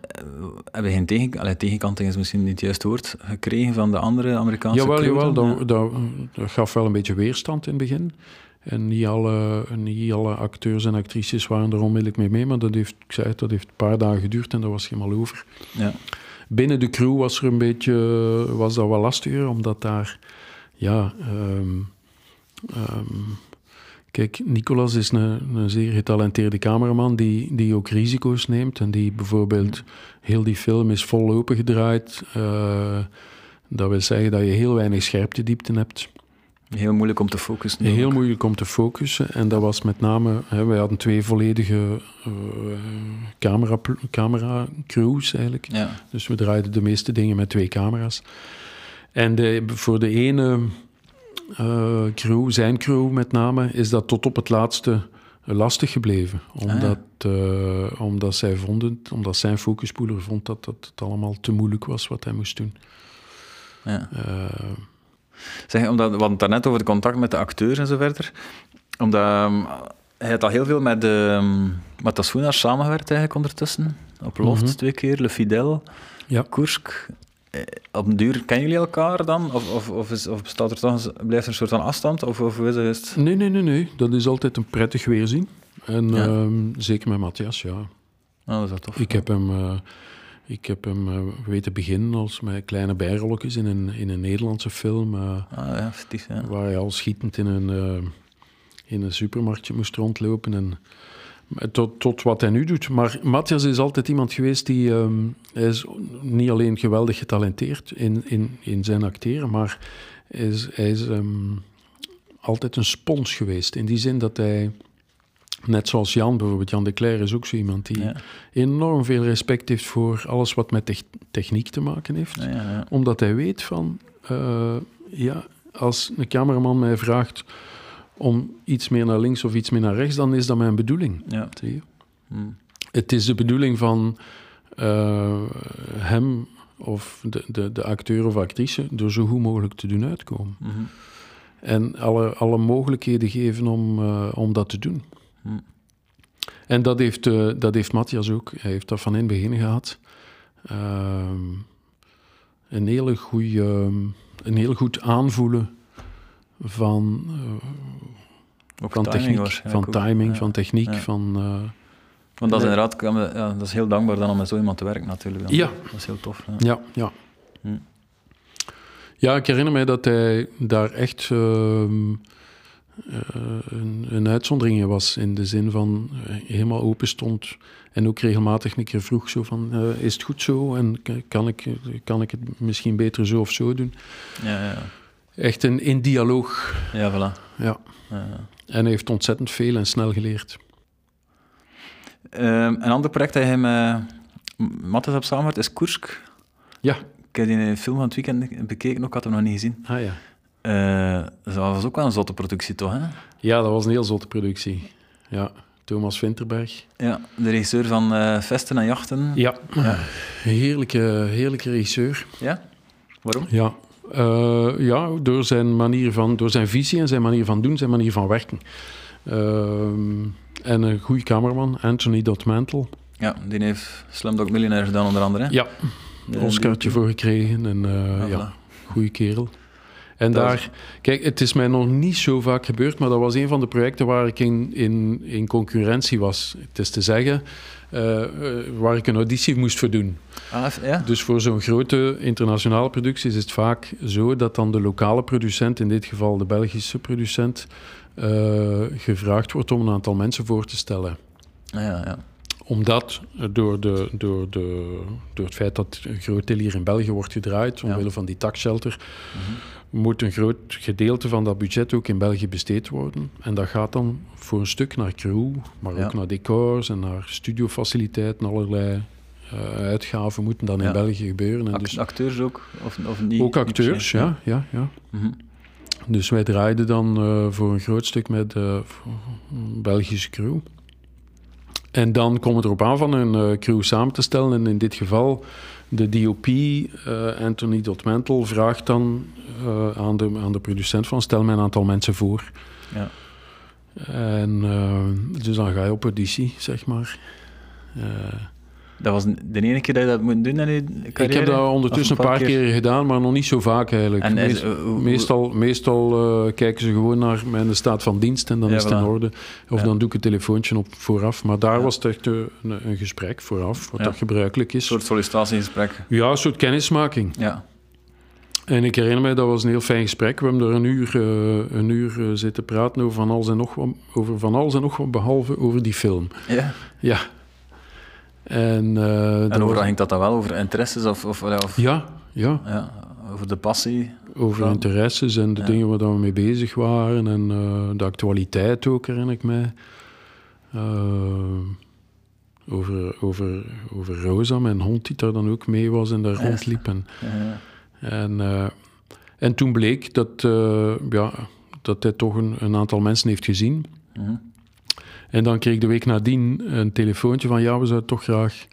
Hebben geen tegen, allee, tegenkanting is misschien niet het juiste woord, gekregen van de andere Amerikaanse Jawel, jawel dat, dat, dat gaf wel een beetje weerstand in het begin. En niet alle, niet alle acteurs en actrices waren er onmiddellijk mee mee, maar dat heeft, ik zei het, dat heeft een paar dagen geduurd en dat was helemaal over. Ja. Binnen de crew was er een beetje, was dat wel lastiger, omdat daar, ja, ehm, ehm, kijk, Nicolas is een, een zeer getalenteerde cameraman die, die ook risico's neemt en die bijvoorbeeld, heel die film is vol opengedraaid. eh dat wil zeggen dat je heel weinig scherptediepte hebt. Heel moeilijk om te focussen. Heel ook. moeilijk om te focussen. En dat was met name... Hè, wij hadden twee volledige eh, camera, camera crews eigenlijk. Ja. Dus we draaiden de meeste dingen met twee camera's. En de, voor de ene eh, crew, zijn crew met name, is dat tot op het laatste lastig gebleven. Omdat, eh, omdat zij vonden, omdat zijn focuspoeler vond dat, dat het allemaal te moeilijk was wat hij moest doen. ja. Eh, Zeg, omdat, we hadden het daarnet over het contact met de acteurs en zo verder. Omdat um, hij had al heel veel met, um, met Asuna samengewerkt eigenlijk ondertussen. Op Loft Mhm. twee keer, Le Fidel, Ja. Kursk. Eh, Op een duur kennen jullie elkaar dan? Of, of, of, is, of bestaat er toch blijft er een soort van afstand? Of, of is het? Nee, nee, nee, nee. Dat is altijd een prettig weerzien. En Ja. ehm, zeker met Matthias, ja. Oh, dat is wel tof. Ik heb hem, eh, ik heb hem eh, weten beginnen als met kleine bijrolletjes in een, in een Nederlandse film. eh, Ah ja, fictief, ja. waar hij al schietend in een, eh, in een supermarktje moest rondlopen. En, tot, tot wat hij nu doet. Maar Matthias is altijd iemand geweest die... ehm, hij is niet alleen geweldig getalenteerd in, in, in zijn acteren, maar hij is, hij is ehm, altijd een spons geweest. In die zin dat hij... Net zoals Jan bijvoorbeeld, Jan de Cler is ook zo iemand die Ja, enorm veel respect heeft voor alles wat met tech- techniek te maken heeft. ja, ja, ja. Omdat hij weet van, eh, ja, als een cameraman mij vraagt om iets meer naar links of iets meer naar rechts, dan is dat mijn bedoeling. ja. Zie je? Hm. Het is de bedoeling van eh, hem of de, de, de acteur of actrice er zo goed mogelijk te doen uitkomen. Mhm. En alle, alle mogelijkheden geven om, eh, om dat te doen. Hm. En dat heeft, eh, dat heeft Matthias ook. Hij heeft dat van in het begin gehad. Ehm, een, hele goeie, een heel goed aanvoelen van, eh, van timing techniek, van timing, Ja. van techniek, van... eh, Want dat is inderdaad ja, dat is heel dankbaar dan om met zo iemand te werken natuurlijk. Dan. Ja. Dat is heel tof. Ja. Ja, ja. Hm. Ja, ik herinner mij dat hij daar echt ehm, eh, een, een uitzondering in was. In de zin van helemaal open stond. En ook regelmatig een keer vroeg zo van, is het goed zo? En kan ik, kan ik het misschien beter zo of zo doen? Ja, ja, Echt een, in dialoog, ja, voilà. ja. Ja. En hij heeft ontzettend veel en snel geleerd. Ehm, een ander project dat je met Mattes hebt samengewerkt is Kursk. Ja. Ik heb die film van het weekend bekeken, ook had hem nog niet gezien. Ah ja. Eh, dat was ook wel een zotte productie, toch? Hè? Ja, dat was een heel zotte productie. Ja, Thomas Winterberg. Ja, de regisseur van eh, Vesten en Jachten. Ja, Ja. heerlijke, heerlijke regisseur. Ja? Waarom? Ja, Eh, ja door, zijn manier van, door zijn visie en zijn manier van doen, zijn manier van werken. Ehm, en een goede cameraman, Anthony Dotmantle. Ja, die heeft Slumdog Millionaire gedaan, onder andere. hè? Ja, een Oscartje voor gekregen. En eh, ja, voilà. goede kerel. En Dat daar, kijk, het is mij nog niet zo vaak gebeurd, maar dat was een van de projecten waar ik in, in, in concurrentie was. Het is te zeggen, eh, eh, waar ik een auditie moest voor doen. Ah, ja? Dus voor zo'n grote internationale productie is het vaak zo dat dan de lokale producent, in dit geval de Belgische producent, eh, gevraagd wordt om een aantal mensen voor te stellen. Ah, ja, ja. Omdat door, de, door, de, door het feit dat een groot deel hier in België wordt gedraaid, omwille van die taxshelter, moet een groot gedeelte van dat budget ook in België besteed worden. En dat gaat dan voor een stuk naar crew, maar Ja. ook naar decors en naar studiofaciliteiten. Allerlei eh, uitgaven moeten dan in. België gebeuren. En dus acteurs ook? Of, of niet? ook acteurs, ja, ja, ja. Mhm. Dus wij draaiden dan eh, voor een groot stuk met een Belgische crew. En dan komt het erop aan van een crew samen te stellen. En in dit geval, de DOP, eh, Anthony Dotmantle, vraagt dan eh, aan, de, aan de producent van stel mij een aantal mensen voor. Ja. En eh, dus dan ga je op auditie, zeg maar. Dat was de ene keer dat je dat moet doen in je carrière? Ik heb dat ondertussen een paar keer gedaan, maar nog niet zo vaak eigenlijk. En is- Meest- eh, hoe- meestal meestal eh, kijken ze gewoon naar mijn staat van dienst en dan Ja, is het in orde. Of Ja. dan doe ik een telefoontje op vooraf. Maar daar Ja. was het echt eh, een, een gesprek vooraf, wat dat gebruikelijk Een is. soort sollicitatiegesprek. Ja, een soort kennismaking. Ja. En ik herinner mij, dat was een heel fijn gesprek. We hebben er een uur, een uur zitten praten over van, alles en nog wat, over van alles en nog wat, behalve over die film. ja. Ja. En, eh, En overal ging dat dan wel over interesses of, of, ja, of Ja, ja. ja, over de passie? Over Dan- interesses en de Ja. dingen waar we mee bezig waren. En eh, de actualiteit ook, herinner ik mij. Eh, over, over, over Rosa, mijn hond, die daar dan ook mee was en daar Ja. rondliep. En, Ja. en, en toen bleek dat, ja, dat hij toch een, een aantal mensen heeft gezien. Mhm. En dan kreeg ik de week nadien een telefoontje van... ja, we zouden toch graag...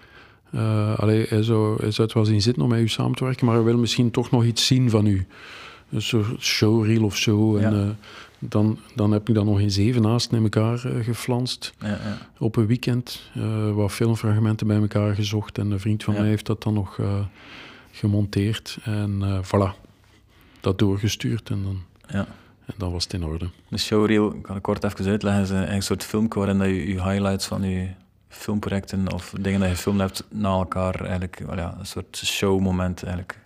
eh, allee, hij, zou, hij zou het wel zien zitten om met u samen te werken... maar hij wil misschien toch nog iets zien van u. Een soort showreel of zo. En, Ja. eh, dan, dan heb ik dat nog in zeven naast in elkaar eh, geflanst. Ja, ja. Op een weekend. wat filmfragmenten bij elkaar gezocht. En een vriend van mij heeft dat dan nog gemonteerd. En voilà. Dat doorgestuurd. En dan, ja. En dan was het in orde. De showreel, ik kan ik kort even uitleggen, is een, een soort film waarin dat je, je highlights van je filmprojecten of dingen dat je gefilmd hebt na elkaar eigenlijk, wel ja, een soort showmoment eigenlijk.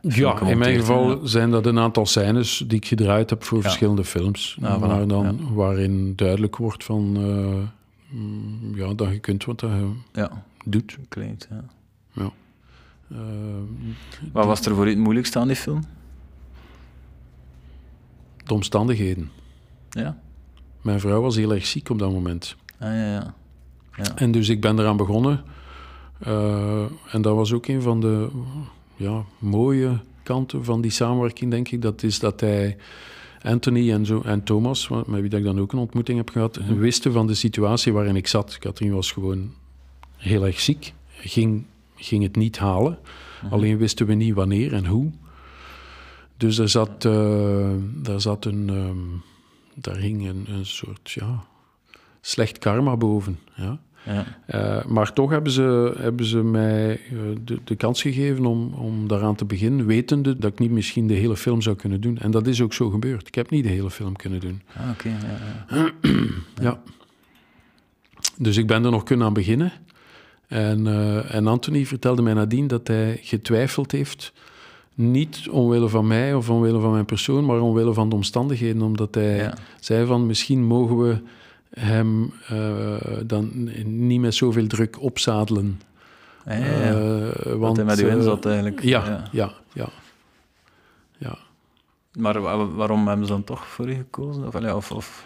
Ja, in mijn geval ja. zijn dat een aantal scènes die ik gedraaid heb voor Ja. verschillende films. Ja, maar dan, Waarin duidelijk wordt van, eh, mm, ja, dat je kunt wat je Ja, doet. kleed. Ja. Eh, Wat was er voor u het moeilijkste aan die film? De omstandigheden. Ja? Mijn vrouw was heel erg ziek op dat moment. Ah, ja, ja. ja. En dus ik ben eraan begonnen. Eh, en dat was ook een van de ja, mooie kanten van die samenwerking, denk ik. Dat is dat hij Anthony en, zo, en Thomas, met wie ik dan ook een ontmoeting heb gehad, wisten van de situatie waarin ik zat. Katrien was gewoon heel erg ziek, ging, ging het niet halen. Alleen wisten we niet wanneer en hoe. Dus er zat, eh, daar zat een... ehm, daar hing een, een soort, ja, slecht karma boven, ja. ja. Eh, maar toch hebben ze, hebben ze mij eh, de, de kans gegeven om, om daaraan te beginnen, wetende dat ik niet misschien de hele film zou kunnen doen. En dat is ook zo gebeurd. Ik heb niet de hele film kunnen doen. Ah, oké. ja, ja. Ja. Dus ik ben er nog kunnen aan beginnen. En, eh, en Anthony vertelde mij nadien dat hij getwijfeld heeft. Niet omwille van mij of omwille van mijn persoon, maar omwille van de omstandigheden. Omdat hij Ja. zei van misschien mogen we hem eh, dan niet met zoveel druk opzadelen. Ah, ja, ja. Eh, Want hij met u in eh, zat eigenlijk. ja, ja, ja, ja. Maar wa- waarom hebben ze dan toch voor u gekozen? Of, ja, of, of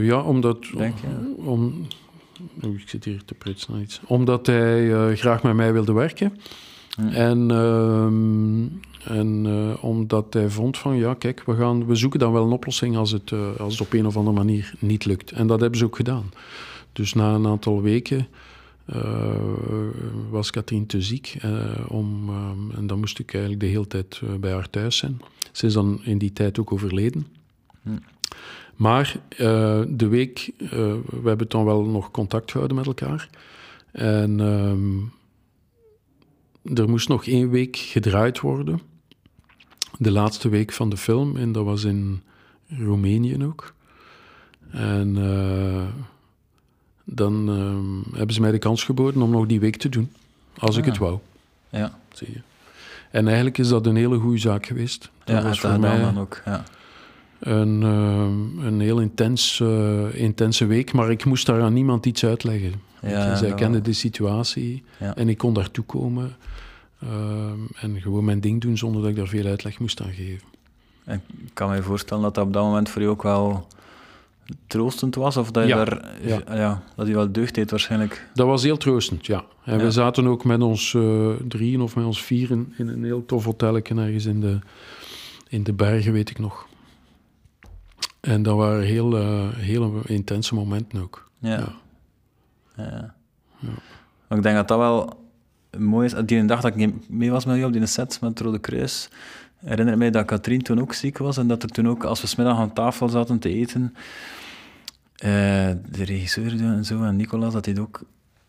ja, omdat... denk je? Om, ik zit hier te prutsen naar iets. Omdat hij graag met mij wilde werken. En, ehm, en eh, omdat hij vond van, ja, kijk, we, gaan, we zoeken dan wel een oplossing als het, eh, als het op een of andere manier niet lukt. En dat hebben ze ook gedaan. Dus na een aantal weken eh, was Katrien te ziek. om, ehm, en dan moest ik eigenlijk de hele tijd bij haar thuis zijn. Ze is dan in die tijd ook overleden. Maar de week, we hebben dan wel nog contact gehouden met elkaar. En ehm, er moest nog één week gedraaid worden. De laatste week van de film. En dat was in Roemenië ook. En eh, dan ehm, hebben ze mij de kans geboden om nog die week te doen. Als ik Ah. het wou, Ja, zie je. En eigenlijk is dat een hele goede zaak geweest. Dat ja was voor mij dan ook. Ja. Een, ehm, een heel intens, eh, intense week, maar ik moest daar aan niemand iets uitleggen. Ja, je, Zij dat kende wel. de situatie Ja. en ik kon daartoe komen ehm, en gewoon mijn ding doen zonder dat ik daar veel uitleg moest aan geven. En ik kan me voorstellen dat dat op dat moment voor u ook wel troostend was, of dat je Ja, daar, ja. ja. dat u wel deugd deed waarschijnlijk. Dat was heel troostend, ja. En Ja. we zaten ook met ons eh, drieën of met ons vieren in een heel tof hotelletje ergens in de, in de bergen, weet ik nog. En dat waren heel, eh, hele intense momenten ook. Ja. Ja. Ja. Ik denk dat dat wel mooi is. Die dag dat ik mee was met u op die set met het Rode Kruis, herinner ik mij dat Katrien toen ook ziek was en dat er toen ook, als we smiddag aan tafel zaten te eten, eh, de regisseur en zo en Nicolas, dat hij ook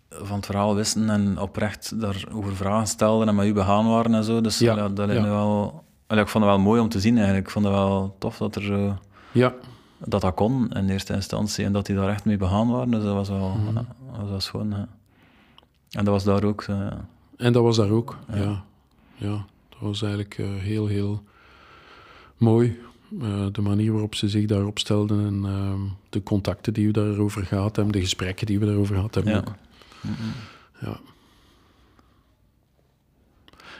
van het verhaal wisten en oprecht daarover vragen stelden en met u begaan waren en zo. Dus Ja, dat lijkt ja. wel... Ik vond het wel mooi om te zien eigenlijk. Ik vond het wel tof dat er zo, Ja, dat, dat kon in eerste instantie en dat die daar echt mee begaan waren. Dus dat was wel, Mhm. ja, dat was ja. En dat was daar ook ja. en dat was daar ook. Ja, Ja. dat was eigenlijk eh, heel, heel mooi. Eh, de manier waarop ze zich daarop stelden en ehm, de contacten die we daarover gehad hebben, de gesprekken die we daarover gehad hebben. Ja. ook. Ja.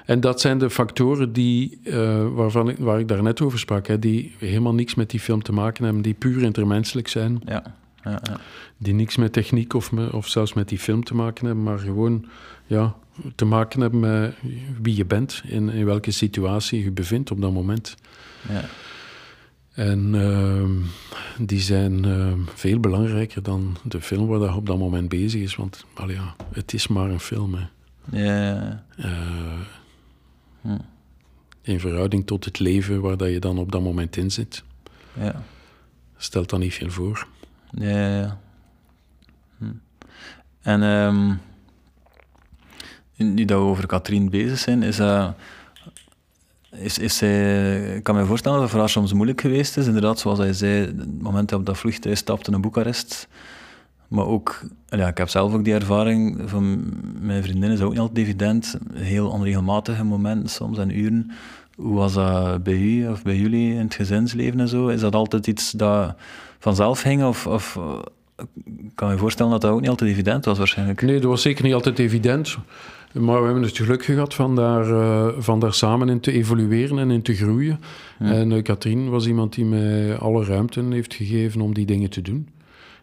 En dat zijn de factoren die, eh, waarvan ik, waar ik daarnet over sprak, hè, die helemaal niks met die film te maken hebben, die puur intermenselijk zijn, Ja, ja, ja. die niks met techniek of, me, of zelfs met die film te maken hebben, maar gewoon ja, te maken hebben met wie je bent, in, in welke situatie je je bevindt op dat moment. ja. En ehm, die zijn ehm, veel belangrijker dan de film waar dat op dat moment bezig is, want allee, ja, het is maar een film. Hè. ja, ja. In verhouding tot het leven waar dat je dan op dat moment in zit, ja. stelt dat niet veel voor. Ja, ja, ja. Hm. En ehm, nu dat we over Katrien bezig zijn, is, eh, is, is zij, ik kan me voorstellen dat het voor haar soms moeilijk geweest is. Inderdaad, zoals hij zei, het moment dat hij op dat vliegtuig stapte naar Boekarest. Maar ook, ja, ik heb zelf ook die ervaring van mijn vriendin, is ook niet altijd evident. Heel onregelmatige momenten soms en uren. Hoe was dat bij u of bij jullie in het gezinsleven en zo? Is dat altijd iets dat vanzelf ging? Of, of eh, ik kan me voorstellen dat dat ook niet altijd evident was waarschijnlijk. Nee, dat was zeker niet altijd evident. Maar we hebben het geluk gehad van daar, eh, van daar samen in te evolueren en in te groeien. En eh, Katrien was iemand die mij alle ruimte heeft gegeven om die dingen te doen.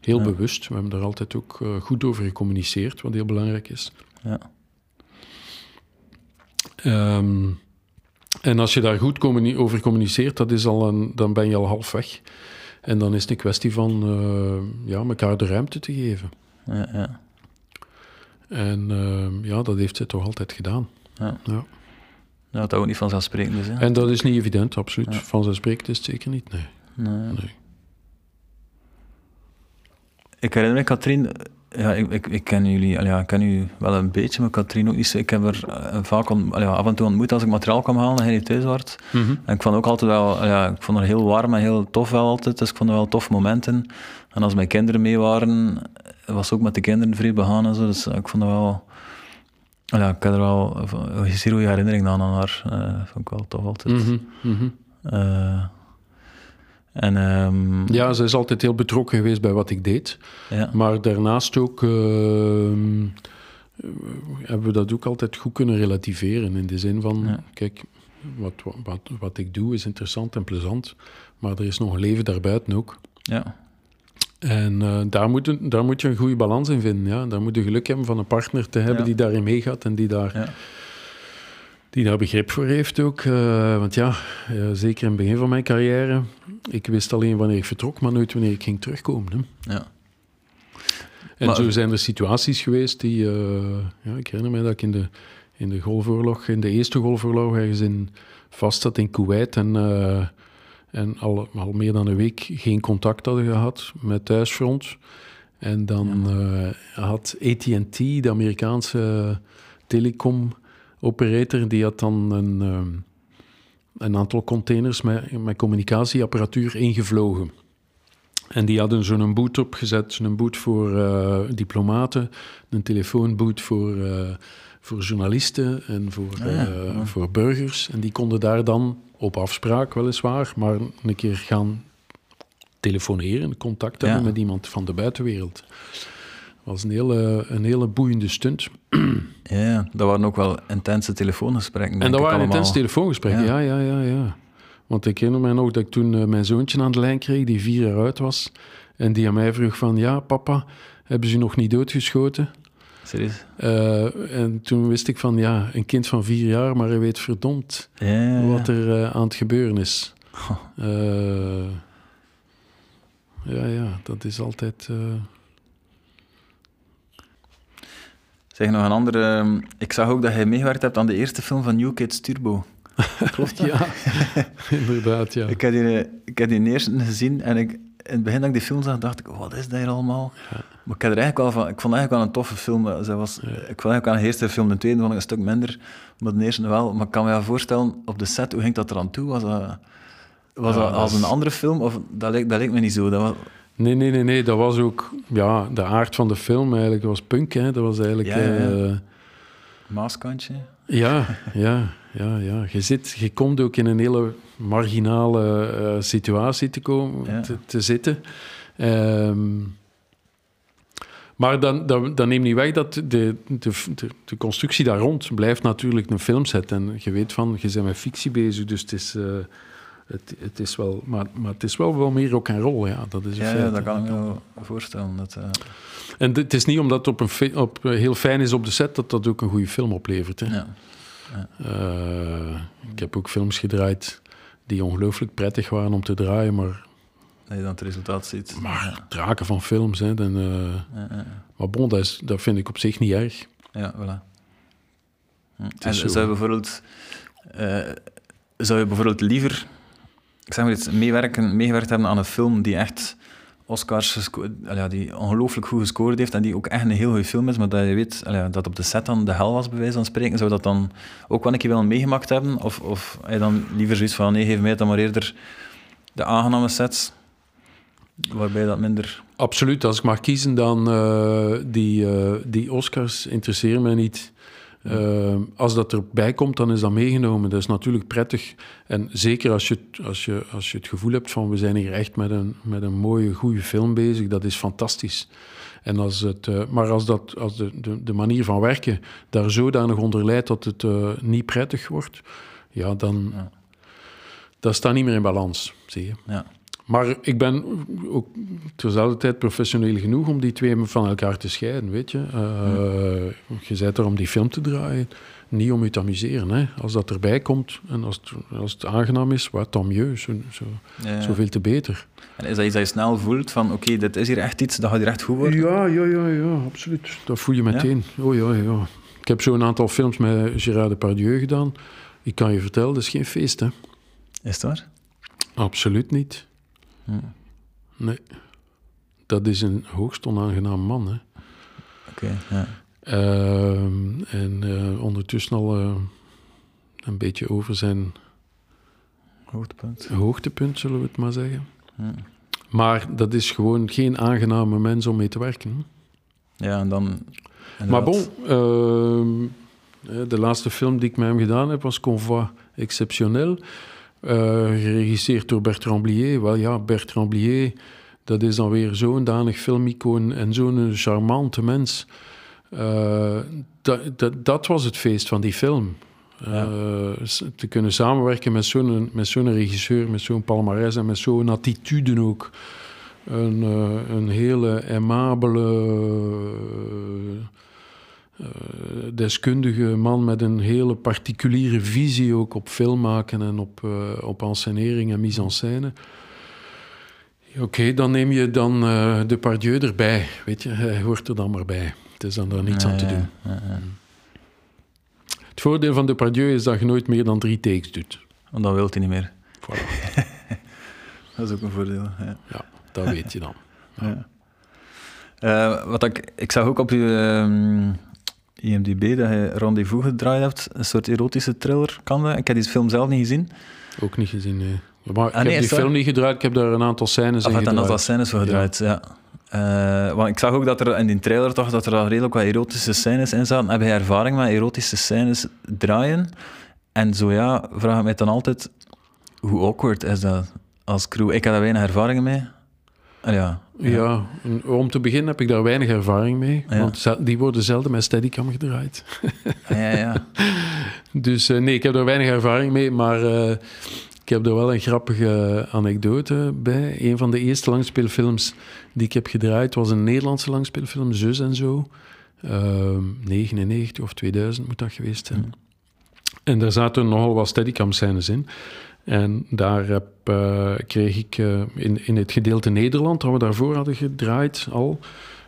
Heel Ja. bewust. We hebben daar altijd ook eh, goed over gecommuniceerd, wat heel belangrijk is. Ja, Ehm, en als je daar goed communi- over communiceert, dat is al een, dan ben je al half weg. En dan is het een kwestie van eh, ja, elkaar de ruimte te geven. ja, ja. En ehm, ja, dat heeft zij toch altijd gedaan. Ja. Ja. Ja, dat ook niet vanzelfsprekend is. Hè? En dat is niet evident, absoluut. Vanzelfsprekend is het zeker niet, nee. Nee. nee. Ik herinner me, Katrien, ja, ik, ik, ik ken jullie, ja, ik ken u wel een beetje, maar Katrien ook niet. Ik heb er eh, vaak on, ja, af en toe ontmoet als ik materiaal kwam halen en hij niet thuis was. En ik vond ook altijd wel, ja, ik vond haar heel warm en heel tof wel altijd, dus ik vond er wel tof momenten. En als mijn kinderen mee waren, was ook met de kinderen vrij begaan en zo, dus eh, ik vond dat wel, ja, ik heb er wel een zeer goede herinnering aan aan haar. eh vond ik wel tof altijd. Mhm, mhm. Eh, en ehm, Ja, ze is altijd heel betrokken geweest bij wat ik deed. ja. Maar daarnaast ook ehm, eh, hebben we dat ook altijd goed kunnen relativeren. In de zin van, Ja. kijk, wat, wat, wat ik doe is interessant en plezant. Maar er is nog een leven daarbuiten ook. ja. En eh, daar, moet, daar moet je een goede balans in vinden. Ja? Daar moet je geluk hebben van een partner te hebben Ja. die daarin meegaat en die daar, Ja. Die daar begrip voor heeft ook. Eh, want ja, eh, zeker in het begin van mijn carrière, ik wist alleen wanneer ik vertrok, maar nooit wanneer ik ging terugkomen. Hè? ja. En Maar- zo zijn er situaties geweest die... eh, ja, ik herinner me dat ik in de, in de golfoorlog, in de eerste golfoorlog, ergens in, vast zat in Kuwait en, en al, al meer dan een week geen contact hadden gehad met thuisfront. En dan had AT&T, de Amerikaanse telecom-operator, die had dan een, ehm, een aantal containers met, met communicatieapparatuur ingevlogen. En die hadden zo'n boot opgezet, een boot voor eh, diplomaten, een telefoonboot voor, eh, voor journalisten en voor, Ah, ja. eh, voor burgers. En die konden daar dan op afspraak weliswaar, maar een keer gaan telefoneren, contact hebben Ja. met iemand van de buitenwereld. Was een hele, een hele boeiende stunt. Ja, dat waren ook wel intense telefoongesprekken. En dat waren allemaal. intense telefoongesprekken, ja. Ja. ja, ja, ja, Want ik herinner mij nog dat ik toen eh, mijn zoontje aan de lijn kreeg, die vier jaar oud was. En die aan mij vroeg van, ja, papa, hebben ze nog niet doodgeschoten? Serieus? Eh, en toen wist ik van, ja, een kind van vier jaar, maar hij weet verdomd Ja, wat er eh, aan het gebeuren is. Ja, ja, dat is altijd... eh, Zeg nog een andere. ehm, Ik zag ook dat jij meegewerkt hebt aan de eerste film van New Kids Turbo. Klopt dat? ja, inderdaad, ja. Ik heb die, ik heb die eerst gezien en ik, in het begin dat ik die film zag, dacht ik, wat is dat hier allemaal? Maar ik, had er eigenlijk wel van, ik vond het eigenlijk wel een toffe film. Zij was, Ik vond eigenlijk wel een eerste film, de tweede vond ik een stuk minder, maar de eerste wel. Maar ik kan me wel voorstellen, op de set, hoe ging dat er aan toe? Was dat, was Ja, dat als een andere film? Of, dat, leek, dat leek me niet zo. Dat was, Nee, nee, nee, nee. Dat was ook ja, de aard van de film eigenlijk. Dat was punk, hè. Dat was eigenlijk... Ja, ja, eh, Maaskantje. Ja, ja, ja, ja. Je, zit, je komt ook in een hele marginale eh, situatie te, komen, Ja. te, te zitten. Ehm, maar dan, dan, dan neemt niet weg dat de, de, de, de constructie daar rond blijft natuurlijk een filmset. En je weet van, je bent met fictie bezig, dus het is, eh, het, het is wel... Maar, maar het is wel, wel meer rock en roll, ja. Dat is een Ja, feit, ja, dat kan ik me wel voorstellen. Dat, eh, En het is niet omdat het op een op, eh, heel fijn is op de set, dat dat ook een goede film oplevert. Hè. ja. Eh, ik heb ook films gedraaid die ongelooflijk prettig waren om te draaien, maar, Dat je dan het resultaat ziet. maar draken van films. Hè, dan, Ja, ja, maar bon, dat, is, dat vind ik op zich niet erg. ja, voilà. En zou je bijvoorbeeld... zou je bijvoorbeeld liever ik zeg maar iets, meewerken, meegewerkt hebben aan een film die echt Oscars ja, die ongelooflijk goed gescoord heeft en die ook echt een heel goede film is, maar dat je weet dat op de set dan de hel was, bij wijze van spreken, zou dat dan ook wel een keer willen meegemaakt hebben? Of, of je dan liever zoiets van, nee, geef mij dan maar eerder de aangename sets, waarbij dat minder... Absoluut, als ik mag kiezen, dan uh, die, uh, die Oscars interesseren mij niet. Uh, als dat erbij komt, dan is dat meegenomen. Dat is natuurlijk prettig. En zeker als je, als je, als je het gevoel hebt van we zijn hier echt met een, met een mooie, goede film bezig, dat is fantastisch. En als het, uh, maar als, dat, als de, de, de manier van werken daar zodanig onder leidt dat het uh, niet prettig wordt, ja, dan Ja. dat staat niet meer in balans, zie je. Ja. Maar ik ben ook terzelfde tijd professioneel genoeg om die twee van elkaar te scheiden, weet je. Uh, Je bent er om die film te draaien, niet om je te amuseren. Hè. Als dat erbij komt en als het, als het aangenaam is, wat dan mieux, zo, zo, Ja. zoveel te beter. En is dat iets dat je snel voelt van, oké, dit is hier echt iets, dat gaat hier echt goed worden? Ja, ja, ja, ja, absoluut. Dat voel je meteen. Oh ja, ja. Ik heb zo een aantal films met Gérard Depardieu gedaan. Ik kan je vertellen, dat is geen feest, hè. Is het waar? Absoluut niet. Nee. Dat is een hoogst onaangenaam man, hè. Oké, ja. Ehm, en eh, ondertussen al eh, een beetje over zijn Hoogtepunt. hoogtepunt, zullen we het maar zeggen. Maar dat is gewoon geen aangename mens om mee te werken. Ja, en dan... Maar bon, ehm, eh, de laatste film die ik met hem gedaan heb was Convoi Exceptionnel. Eh, geregisseerd door Bertrand Blier. Wel ja, Bertrand Blier, dat is dan weer zo'n danig filmicoon en zo'n charmante mens. Eh, dat, dat, dat was het feest van die film. Eh, te kunnen samenwerken met zo'n, met zo'n regisseur, met zo'n palmarès en met zo'n attitude ook. Een, een hele aimabele, deskundige man met een hele particuliere visie ook op film maken en op, eh op encenering en mise en scène. Oké, dan neem je dan eh Depardieu erbij. Weet je, hij hoort er dan maar bij. Het is dan daar niets aan te doen. ja, ja. Het voordeel van Depardieu is dat je nooit meer dan drie takes doet. Want dan wilt hij niet meer. Voilà. Dat is ook een voordeel. Ja. Ja, dat weet je dan. Ja. Eh, wat ik, ik zag ook op je ehm, IMDb dat je Rendezvous gedraaid hebt, een soort erotische thriller. Kan dat? Ik heb die film zelf niet gezien. Ook niet gezien, nee. Maar ik Ah, nee, heb die film niet gedraaid, ik heb daar een aantal scènes Of in had dan gedraaid. dat scènes voor gedraaid, ja. Eh, want ik zag ook dat er in die trailer toch dat er al redelijk wat erotische scènes in zaten. Heb je ervaring met erotische scènes draaien? En zo ja, vraag ik mij dan altijd, hoe awkward is dat als crew? Ik heb daar weinig ervaring mee. Ja. Ja, om te beginnen heb ik daar weinig ervaring mee. Ja. Want die worden zelden met Steadicam gedraaid. Ja, ja. Dus eh, nee, ik heb daar weinig ervaring mee. Maar eh, ik heb er wel een grappige anekdote bij. Een van de eerste langspeelfilms die ik heb gedraaid was een Nederlandse langspeelfilm, Zus en zo. Ehm 99 of 2000 moet dat geweest zijn. En daar zaten nogal wat steadicam scènes in. En daar heb, eh, kreeg ik eh, in, in het gedeelte Nederland, dat we daarvoor hadden gedraaid al,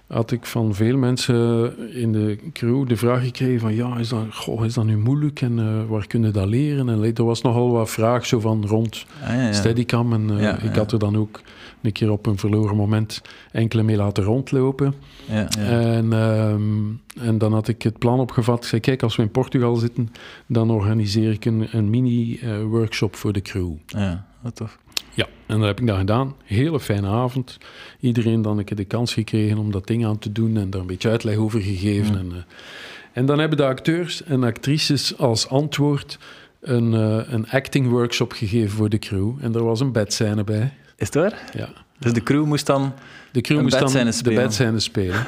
had ik van veel mensen in de crew de vraag gekregen van ja, is dat, goh, is dat nu moeilijk en eh, waar kun je dat leren? En er was nogal wat vraag zo van rond Ah, ja, ja. Steadicam. En Ja, ik had er dan ook een keer op een verloren moment enkele mee laten rondlopen. Ja, ja. En, ehm, en dan had ik het plan opgevat. Ik zei, kijk, als we in Portugal zitten, dan organiseer ik een, een mini-workshop voor de crew. ja, wat tof. Ja, en dat heb ik dan gedaan. Hele fijne avond. Iedereen dan een keer de kans gekregen om dat ding aan te doen en daar een beetje uitleg over gegeven. En, eh, en dan hebben de acteurs en actrices als antwoord een, eh, een acting workshop gegeven voor de crew. En er was een bedscène bij. Is het waar? Ja. Dus de crew moest dan... De crew moest dan bedscène de spelen. bedscène spelen.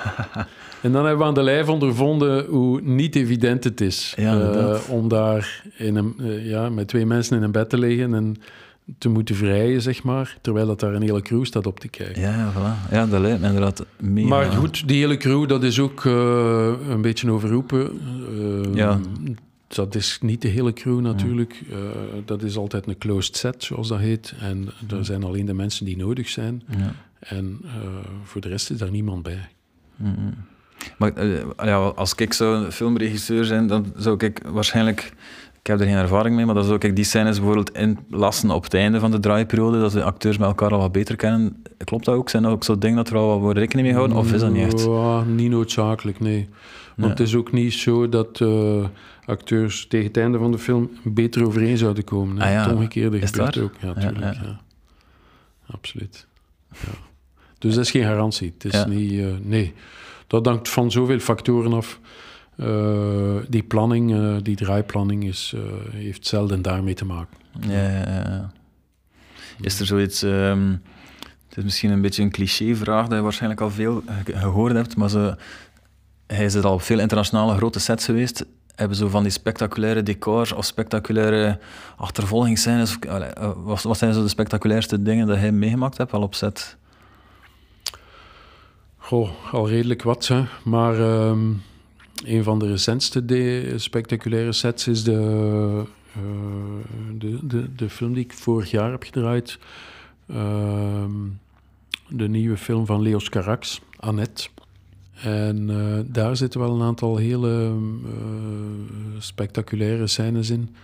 en dan hebben we aan de lijf ondervonden hoe niet evident het is Ja, eh, om daar in een, eh, ja, met twee mensen in een bed te liggen en te moeten vrijen, zeg maar, terwijl dat daar een hele crew staat op te kijken. Ja, voilà. Ja, dat lijkt me inderdaad mega. Maar goed, die hele crew, dat is ook eh, een beetje overroepen. Ja. Dat is niet de hele crew natuurlijk. Eh, dat is altijd een closed set, zoals dat heet. En er zijn alleen de mensen die nodig zijn. Ja. En eh, voor de rest is daar niemand bij. Maar eh, ja, als ik zou een filmregisseur zijn, dan zou ik waarschijnlijk... Ik heb er geen ervaring mee, maar dan zou ik die scènes bijvoorbeeld inlassen op het einde van de draaiperiode, dat de acteurs met elkaar al wat beter kennen. Klopt dat ook? Zijn dat ook zo dingen dat er al wat rekening mee houden? Of is dat niet echt? Ja, niet noodzakelijk, nee. Want het is ook niet zo dat acteurs tegen het einde van de film beter overeen zouden komen. hè. Ah ja, Het omgekeerde is gebeurt ook. Ja, Ja, tuurlijk. ja. Ja, Absoluut. Ja. Dus dat is geen garantie. Het is niet... eh, nee, dat hangt van zoveel factoren af. Eh, die planning, eh, die draaiplanning, is, heeft zelden daarmee te maken. Ja, ja, ja, ja. Is er zoiets... ehm, het is misschien een beetje een cliché-vraag dat je waarschijnlijk al veel ge- gehoord hebt, maar zo, hij is al op veel internationale grote sets geweest. Hebben zo van die spectaculaire decors of spectaculaire achtervolgingsscènes? Eh, wat, wat zijn zo de spectaculairste dingen dat hij meegemaakt hebt al op set? Goh, al redelijk wat, hè. Maar ehm, een van de recentste spectaculaire sets is de, eh, de, de, de film die ik vorig jaar heb gedraaid. Ehm, de nieuwe film van Leos Carax, Annette. En eh, daar zitten wel een aantal hele eh, spectaculaire scènes in.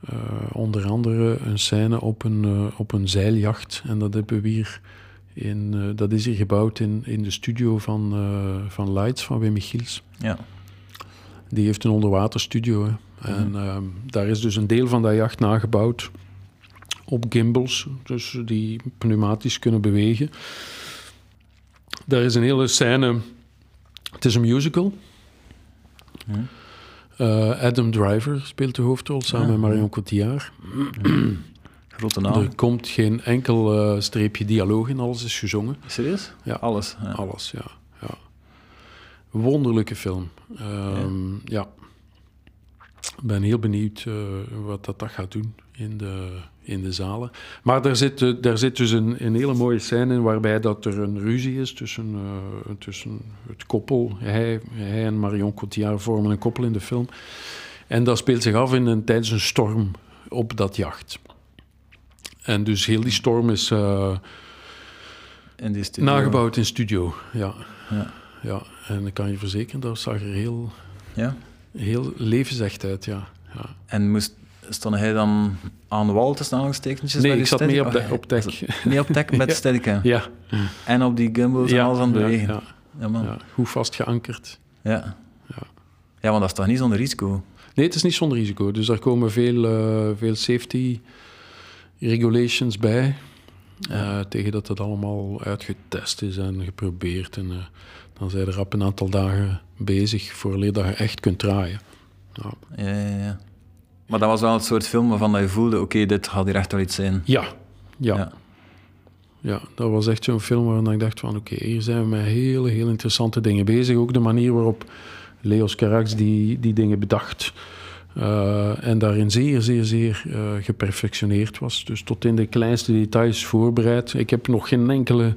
Eh, onder andere een scène op een, op een zeiljacht. En dat hebben we hier in, dat is hier gebouwd in, in de studio van, eh, van Lights, van Wim Michiels. Ja. Die heeft een onderwaterstudio. Hè. En ehm, daar is dus een deel van dat jacht nagebouwd op gimbals, dus die pneumatisch kunnen bewegen. Daar is een hele scène. Het is een musical. Eh, Adam Driver speelt de hoofdrol samen met Marion ja. Cotillard. Grote naam. Er komt geen enkel eh, streepje dialoog in, alles is gezongen. Serieus? Ja. Alles? Ja. Alles, ja. ja. Wonderlijke film. Ehm, ja. Ik ben heel benieuwd eh, wat dat, dat gaat doen in de, in de zalen. Maar daar zit, eh, daar zit dus een, een hele mooie scène in waarbij dat er een ruzie is tussen, eh, tussen het koppel. Hij, hij en Marion Cotillard vormen een koppel in de film. En dat speelt zich af in een, tijdens een storm op dat jacht. En dus heel die storm is... eh, In die studio. Nagebouwd in studio, ja. Ja. ja. En ik kan je verzekeren, dat zag er heel, Ja. heel levensecht uit, ja. ja. En moest, stond hij dan aan de wal tussen aanhalingstekentjes? Nee, ik zat mee op, de, op. Oh, Mee op dek met Ja. Steadicam. Ja, En op die gimbals en alles aan het bewegen. ja, Ja, man. Goed vast geankerd. Ja. Ja. Ja, want dat is toch niet zonder risico? Nee, het is niet zonder risico. Dus daar komen veel, eh, veel safety regulations bij. Eh, tegen dat het allemaal uitgetest is en geprobeerd. En eh, dan zijn er rap een aantal dagen bezig voor dat je echt kunt draaien. Ja. Ja, ja, ja. Maar dat was wel het soort film waarvan dat je voelde, oké, dit gaat hier echt wel iets zijn. Ja, ja. Ja. Ja, dat was echt zo'n film waarvan ik dacht van... oké, hier zijn we met hele, heel interessante dingen bezig. Ook de manier waarop Leos Carax die, die dingen bedacht... eh, en daarin zeer, zeer, zeer eh, geperfectioneerd was. Dus tot in de kleinste details voorbereid. Ik heb nog geen enkele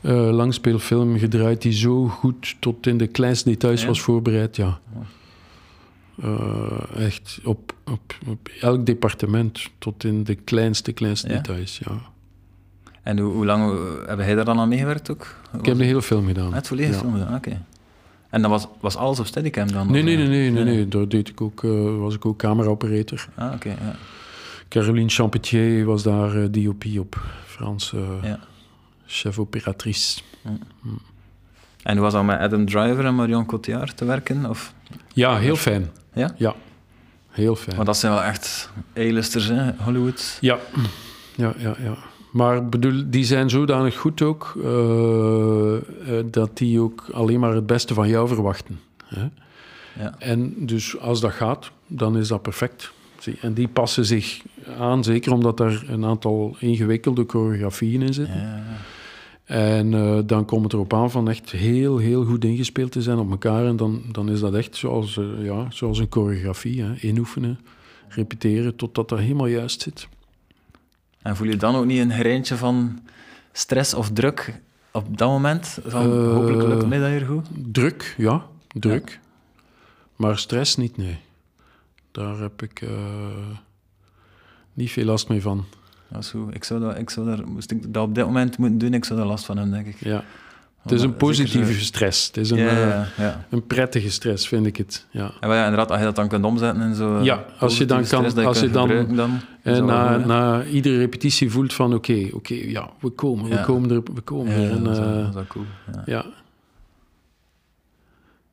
eh, langspeelfilm gedraaid... die zo goed tot in de kleinste details was voorbereid. Ja. Eh, echt op, op, op elk departement tot in de kleinste, kleinste Ja? details, ja. En hoe, hoe lang eh, heb jij daar dan aan meegewerkt ook? Ik heb de hele film gedaan. Het volledige Ja. film gedaan, oké. En dat was, was alles op Steadicam dan? Nee, nee, nee, nee, nee, nee. Daar deed ik ook, eh, was ik ook cameraoperator. Ah, oké, ja. Caroline Champetier was daar DOP op. Frans eh, ja. chef operatrice. En hoe was dat met Adam Driver en Marion Cotillard te werken? Of, Ja, heel fijn. Ja? Ja, heel fijn. Want dat zijn wel echt A-listers, hè, Hollywood. Ja, ja, ja, ja. Maar bedoel, die zijn zodanig goed ook eh, eh, dat die ook alleen maar het beste van jou verwachten. Hè? Ja. En dus als dat gaat, dan is dat perfect. Zie, En die passen zich aan, zeker omdat er een aantal ingewikkelde choreografieën in zitten. Ja. En eh, dan komt het erop aan van echt heel, heel goed ingespeeld te zijn op elkaar. En dan, dan is dat echt zoals, eh, ja, zoals een choreografie. Hè? Inoefenen, repeteren, totdat dat helemaal juist zit. En voel je dan ook niet een gereintje van stress of druk op dat moment? Van, hopelijk lukt mij dat hier goed. Druk, ja, druk. Maar stress niet, nee. Daar heb ik eh, niet veel last mee van. Dat is goed. Ik zou, dat, ik zou daar, moest ik dat op dit moment moeten doen, ik zou daar last van hebben, denk ik. Ja. Het is een zo- positieve stress. Het is een, Ja, eh, ja, ja. een prettige stress, vind ik het. Ja. En ja, inderdaad, als je dat dan kunt omzetten in zo... Ja, als je dan kan- als je dan- dan En wel na, na iedere repetitie voelt van oké, oké, ja, we komen, we komen er, we komen er. En, dat, is, eh, dat cool. Ja.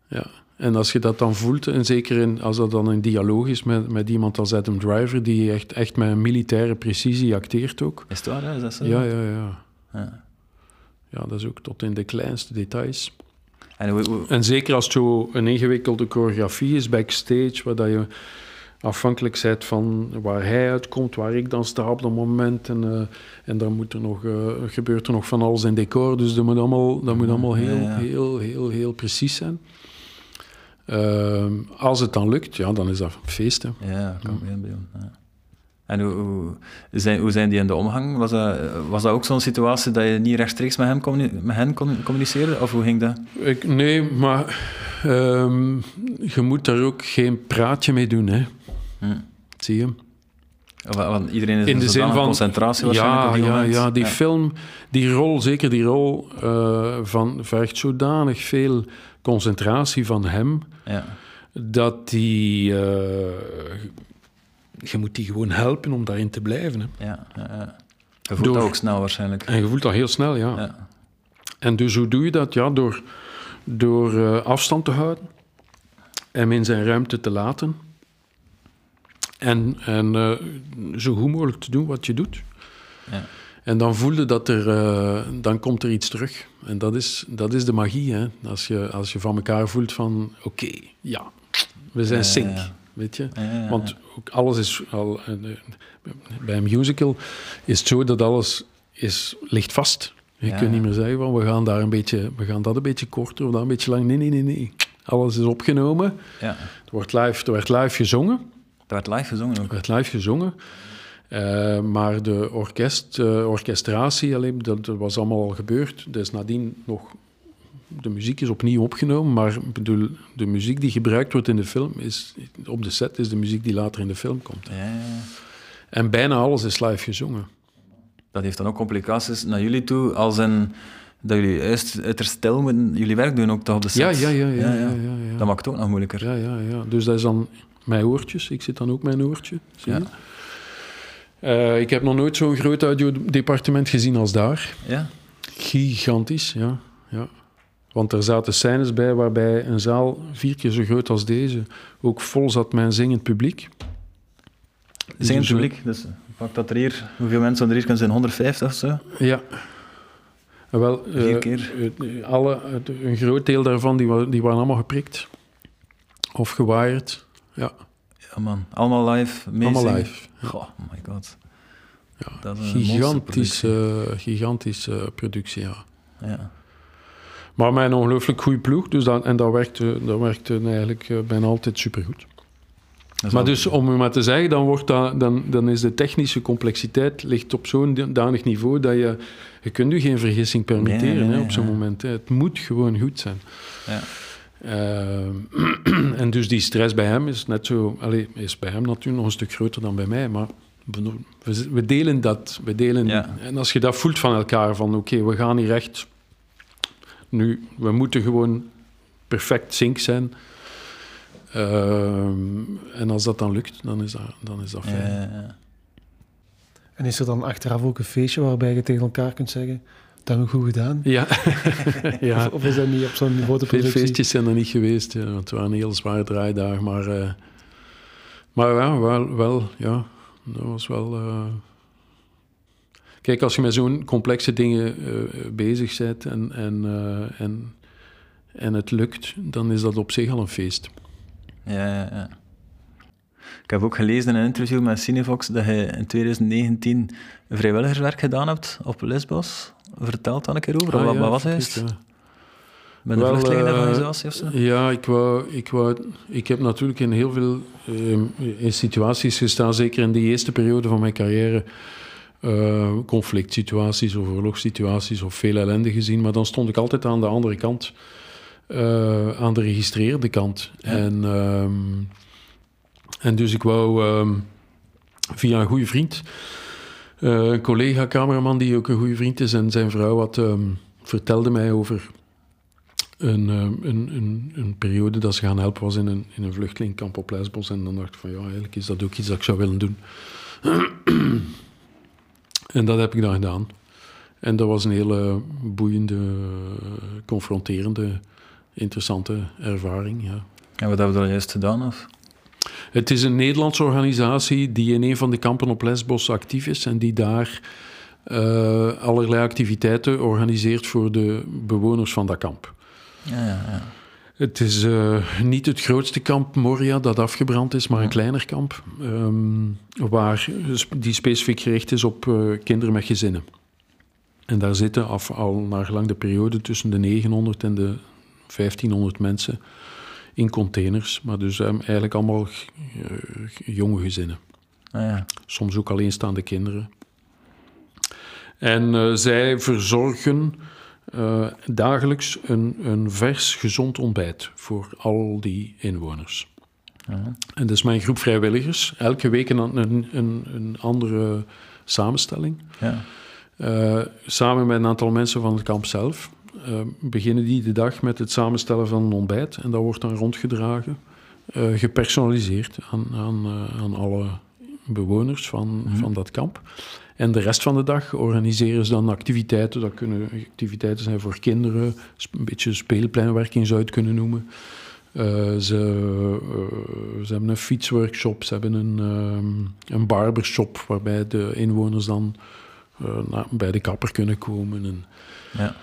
ja. En als je dat dan voelt, en zeker in, als dat dan een dialoog is met, met iemand als Adam Driver, die echt, echt met een militaire precisie acteert ook. Is het waar, hè? Is dat zo? Ja, ja, ja. Ja. Ja, dat is ook tot in de kleinste details. En hoe, hoe- En zeker als het zo een ingewikkelde choreografie is backstage, waar dat je afhankelijk bent van waar hij uitkomt, waar ik dan sta op dat moment. En, eh, en dan moet er nog, eh, gebeurt er nog van alles in decor, dus dat moet allemaal, dat moet allemaal heel, Ja, ja. heel, heel, heel precies zijn. Ehm, als het dan lukt, ja, dan is dat feest. Hè. Ja, kan ik me. Ja. En hoe, hoe, zijn, hoe zijn die in de omgang? Was dat, was dat ook zo'n situatie dat je niet rechtstreeks met, hem met hen kon communiceren? Of hoe ging dat? Ik, nee, maar ehm, je moet daar ook geen praatje mee doen, hè. Hm. Zie je? Want iedereen is In de zin van concentratie waarschijnlijk ja, op die ja, ja, die film, die rol, zeker die rol, eh, van, vergt zodanig veel concentratie van hem, Ja. dat die... eh, je moet die gewoon helpen om daarin te blijven. Hè. Ja. Je voelt Door- dat ook snel waarschijnlijk. En je voelt dat heel snel, ja. Ja. En dus hoe doe je dat? Ja, door, door eh, afstand te houden. Hem in zijn ruimte te laten. En, en eh, zo goed mogelijk te doen wat je doet. Ja. En dan voelde dat er... eh, dan komt er iets terug. En dat is, dat is de magie, hè. Als je, als je van elkaar voelt van... Oké, ja, we zijn sync, weet je. Want ook alles is al... eh, bij een musical is het zo dat alles is, ligt vast. Je Ja, kunt niet meer zeggen van we gaan, daar een beetje, we gaan dat een beetje korter of dat een beetje lang. Nee, nee, nee, nee. Alles is opgenomen. ja. Er wordt live, er werd live gezongen. Dat werd live gezongen Er ook. werd live gezongen. Eh, maar de orkest, eh, orchestratie, alleen, dat, dat was allemaal al gebeurd. Dus nadien nog... De muziek is opnieuw opgenomen, maar bedoel, de muziek die gebruikt wordt in de film is... Op de set is de muziek die later in de film komt. Ja, ja, ja. En bijna alles is live gezongen. Dat heeft dan ook complicaties naar jullie toe, als in dat jullie juist uiterst stil moeten jullie werk doen ook toch op de set. Ja, ja, ja, ja, ja, ja, ja. Dat maakt het ook nog moeilijker. Ja, ja, ja. Dus dat is dan mijn oortjes. Ik zit dan ook mijn oortje. Zie je? Eh, ik heb nog nooit zo'n groot audiodepartement gezien als daar. Ja? Gigantisch, ja. ja. Want er zaten scènes bij waarbij een zaal vier keer zo groot als deze ook vol zat met een zingend publiek. Zingend Dus, eh, publiek, dus pak dat er hier, hoeveel mensen er hier kunnen zijn? 150 of zo? Ja. En Wel, eh, Vier keer. eh, alle, een groot deel daarvan die, die waren allemaal geprikt. Of gewaaid. Ja, Ja man, allemaal live, allemaal meezingen. live. Goh, oh my god. Ja, Dat is een gigantische, gigantische productie, ja. Ja. Maar met een ongelooflijk goede ploeg, dus dat, en dat werkte, dat werkte eigenlijk eh, bijna altijd supergoed. Maar dus om u maar te zeggen, dan, wordt dat, dan, dan is de technische complexiteit ligt op zo'n danig niveau dat je, je kunt u geen vergissing permitteren Nee, nee, nee, hè, op zo'n moment. Hè. Het moet gewoon goed zijn. Ja. Eh, en dus die stress bij hem is net zo... Allee, is bij hem natuurlijk nog een stuk groter dan bij mij, maar we, we delen dat. We delen, Ja. En als je dat voelt van elkaar, van oké, we gaan hier echt... Nu, we moeten gewoon perfect sync zijn. Ehm, en als dat dan lukt, dan is dat, dan is dat Ja, fijn. ja, ja. En is er dan achteraf ook een feestje waarbij je tegen elkaar kunt zeggen... Dat hebben we goed gedaan. Ja, ja. Of, of is dat niet op zo'n grote veel productie? feestjes zijn er niet geweest. Ja, want het waren heel zware draaidagen. Maar, eh, maar ja, wel, wel, ja, dat was wel... eh, Kijk, als je met zo'n complexe dingen eh, bezig bent en, en, eh, en, en het lukt, dan is dat op zich al een feest. Ja, ja, ja. Ik heb ook gelezen in een interview met Cinevox dat je in 2019 vrijwilligerswerk gedaan hebt op Lesbos. Vertel dan een keer over. Ah, wat, ja, wat was het? Met de Wel, vluchtelingenorganisatie of zo? Ja, ik, wou, ik, wou, ik heb natuurlijk in heel veel eh, in situaties gestaan, zeker in de eerste periode van mijn carrière, eh, conflict situaties of oorlogssituaties of veel ellende gezien. Maar dan stond ik altijd aan de andere kant, eh, aan de registreerde kant. En, ehm, en dus ik wou ehm, via een goede vriend, eh, een collega-cameraman die ook een goede vriend is en zijn vrouw had, ehm, vertelde mij over een, ehm, een, een, een periode dat ze gaan helpen was in een, in een vluchtelingkamp op Lesbos. En dan dacht ik van ja, eigenlijk is dat ook iets dat ik zou willen doen. en dat heb ik dan gedaan. En dat was een hele boeiende, confronterende, interessante ervaring. Ja. En wat hebben we dan juist gedaan? Of? Het is een Nederlandse organisatie die in een van de kampen op Lesbos actief is en die daar eh, allerlei activiteiten organiseert voor de bewoners van dat kamp. Ja, ja, ja. Het is eh, niet het grootste kamp Moria dat afgebrand is, maar een kleiner kamp. ehm, waar, die specifiek gericht is op eh, kinderen met gezinnen. En daar zitten af, al naar gelang de periode tussen de 900 en de 1500 mensen in containers. Maar dus ehm, eigenlijk allemaal jonge gezinnen. Ah, ja. Soms ook alleenstaande kinderen. En eh, zij verzorgen eh, dagelijks een, een vers, gezond ontbijt voor al die inwoners. Ja. En dat is mijn groep vrijwilligers. Elke week een, een, een, een andere samenstelling. ja. Eh, samen met een aantal mensen van het kamp zelf eh, beginnen die de dag met het samenstellen van een ontbijt. En dat wordt dan rondgedragen, eh, gepersonaliseerd aan, aan, eh, aan alle bewoners van, van dat kamp. En de rest van de dag organiseren ze dan activiteiten. Dat kunnen activiteiten zijn voor kinderen, een beetje speelpleinwerking zou je het kunnen noemen. Ze, ze hebben een fietsworkshop, ze hebben een, ehm, een barbershop waarbij de inwoners dan na- bij de kapper kunnen komen. En, ja.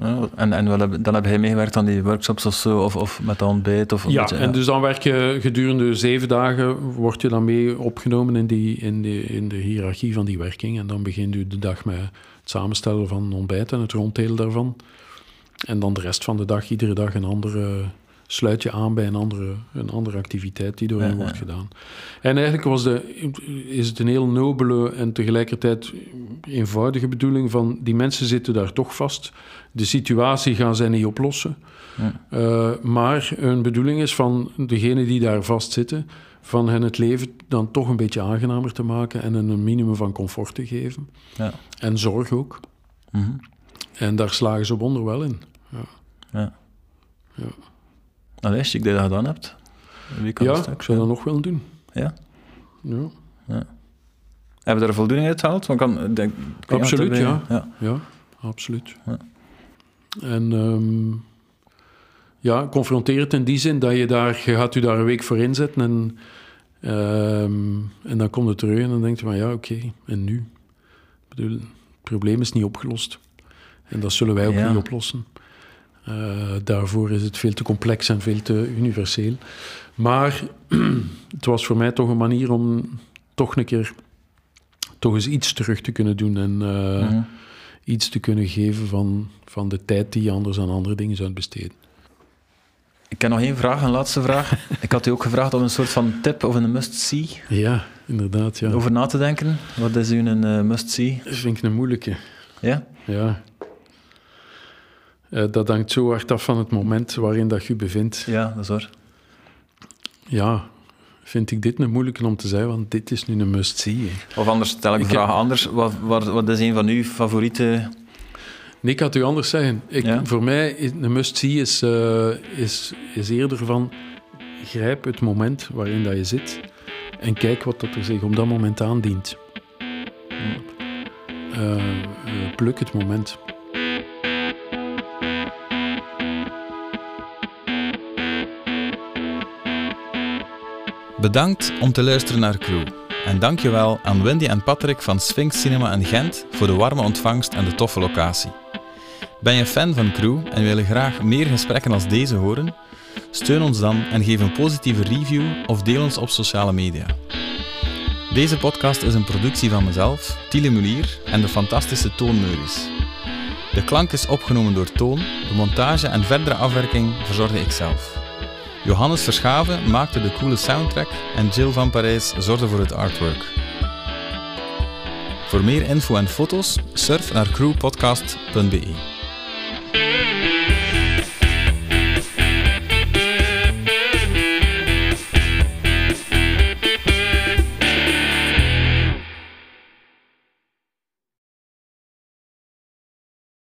Ja, en en wel heb, dan heb jij meegewerkt aan die workshops of zo, of, of met de ontbijt? Of ja, beetje, en dus dan werk je gedurende zeven dagen, word je dan mee opgenomen in, die, in, de, in de hiërarchie van die werking. En dan begint u de dag met het samenstellen van ontbijt en het ronddelen daarvan. En dan de rest van de dag, iedere dag een andere, sluit je aan bij een andere, een andere activiteit die door Ja, wordt ja. gedaan. En eigenlijk was de, is het een heel nobele en tegelijkertijd eenvoudige bedoeling van die mensen zitten daar toch vast. De situatie gaan zij niet oplossen. Ja. Uh, maar een bedoeling is van degenen die daar vastzitten, van hen het leven dan toch een beetje aangenamer te maken en hen een minimum van comfort te geven. Ja. En zorg ook. Mhm. En daar slagen ze wonder wel in. Ja. Ja. Allee, chic dat je dat gedaan hebt. Wie kan Ja, dat ook? ik zou dat nog willen doen. Ja? Ja, Hebben we er voldoening uit gehaald? Want kan, denk, Absoluut, bij- ja. ja absoluut. Ja. En ehm, ja, confronteer het in die zin dat je daar, je gaat u daar een week voor inzetten en, ehm, en dan komt het terug en dan denkt je van ja, oké, en nu? Ik bedoel, het probleem is niet opgelost. En dat zullen wij ook Ja. niet oplossen. Eh, daarvoor is het veel te complex en veel te universeel. Maar het was voor mij toch een manier om toch een keer toch eens iets terug te kunnen doen en Mhm. Iets te kunnen geven van, van de tijd die je anders aan andere dingen zou besteden. Ik heb nog één vraag, een laatste vraag. ik had u ook gevraagd om een soort van tip of een must-see Ja, inderdaad. Ja. over na te denken. Wat is u een eh, must-see? Dat vind ik een moeilijke. Ja? Ja. Eh, dat hangt zo hard af van het moment waarin dat je je bevindt. Ja, dat is waar. Ja, vind ik dit een moeilijke om te zeggen, want dit is nu een must-see. Of anders stel ik de heb- vraag anders. Wat, wat, wat is een van uw favoriete... Nee, ik had u anders zeggen. Ik, Ja? Voor mij is een must-see is, eh, is, is eerder van grijp het moment waarin dat je zit en kijk wat dat er zich op dat moment aandient. Eh, eh, pluk het moment. Bedankt om te luisteren naar Crew. En dankjewel aan Wendy en Patrick van Sphinx Cinema in Gent voor de warme ontvangst en de toffe locatie. Ben je fan van Crew en wil je graag meer gesprekken als deze horen? Steun ons dan en geef een positieve review of deel ons op sociale media. Deze podcast is een productie van mezelf, Tiele Mulier en de fantastische Toon Meuris. De klank is opgenomen door Toon, de montage en verdere afwerking verzorgde ik zelf. Johannes Verschaven maakte de coole soundtrack en Jill van Parijs zorgde voor het artwork. Voor meer info en foto's surf naar crewpodcast.be.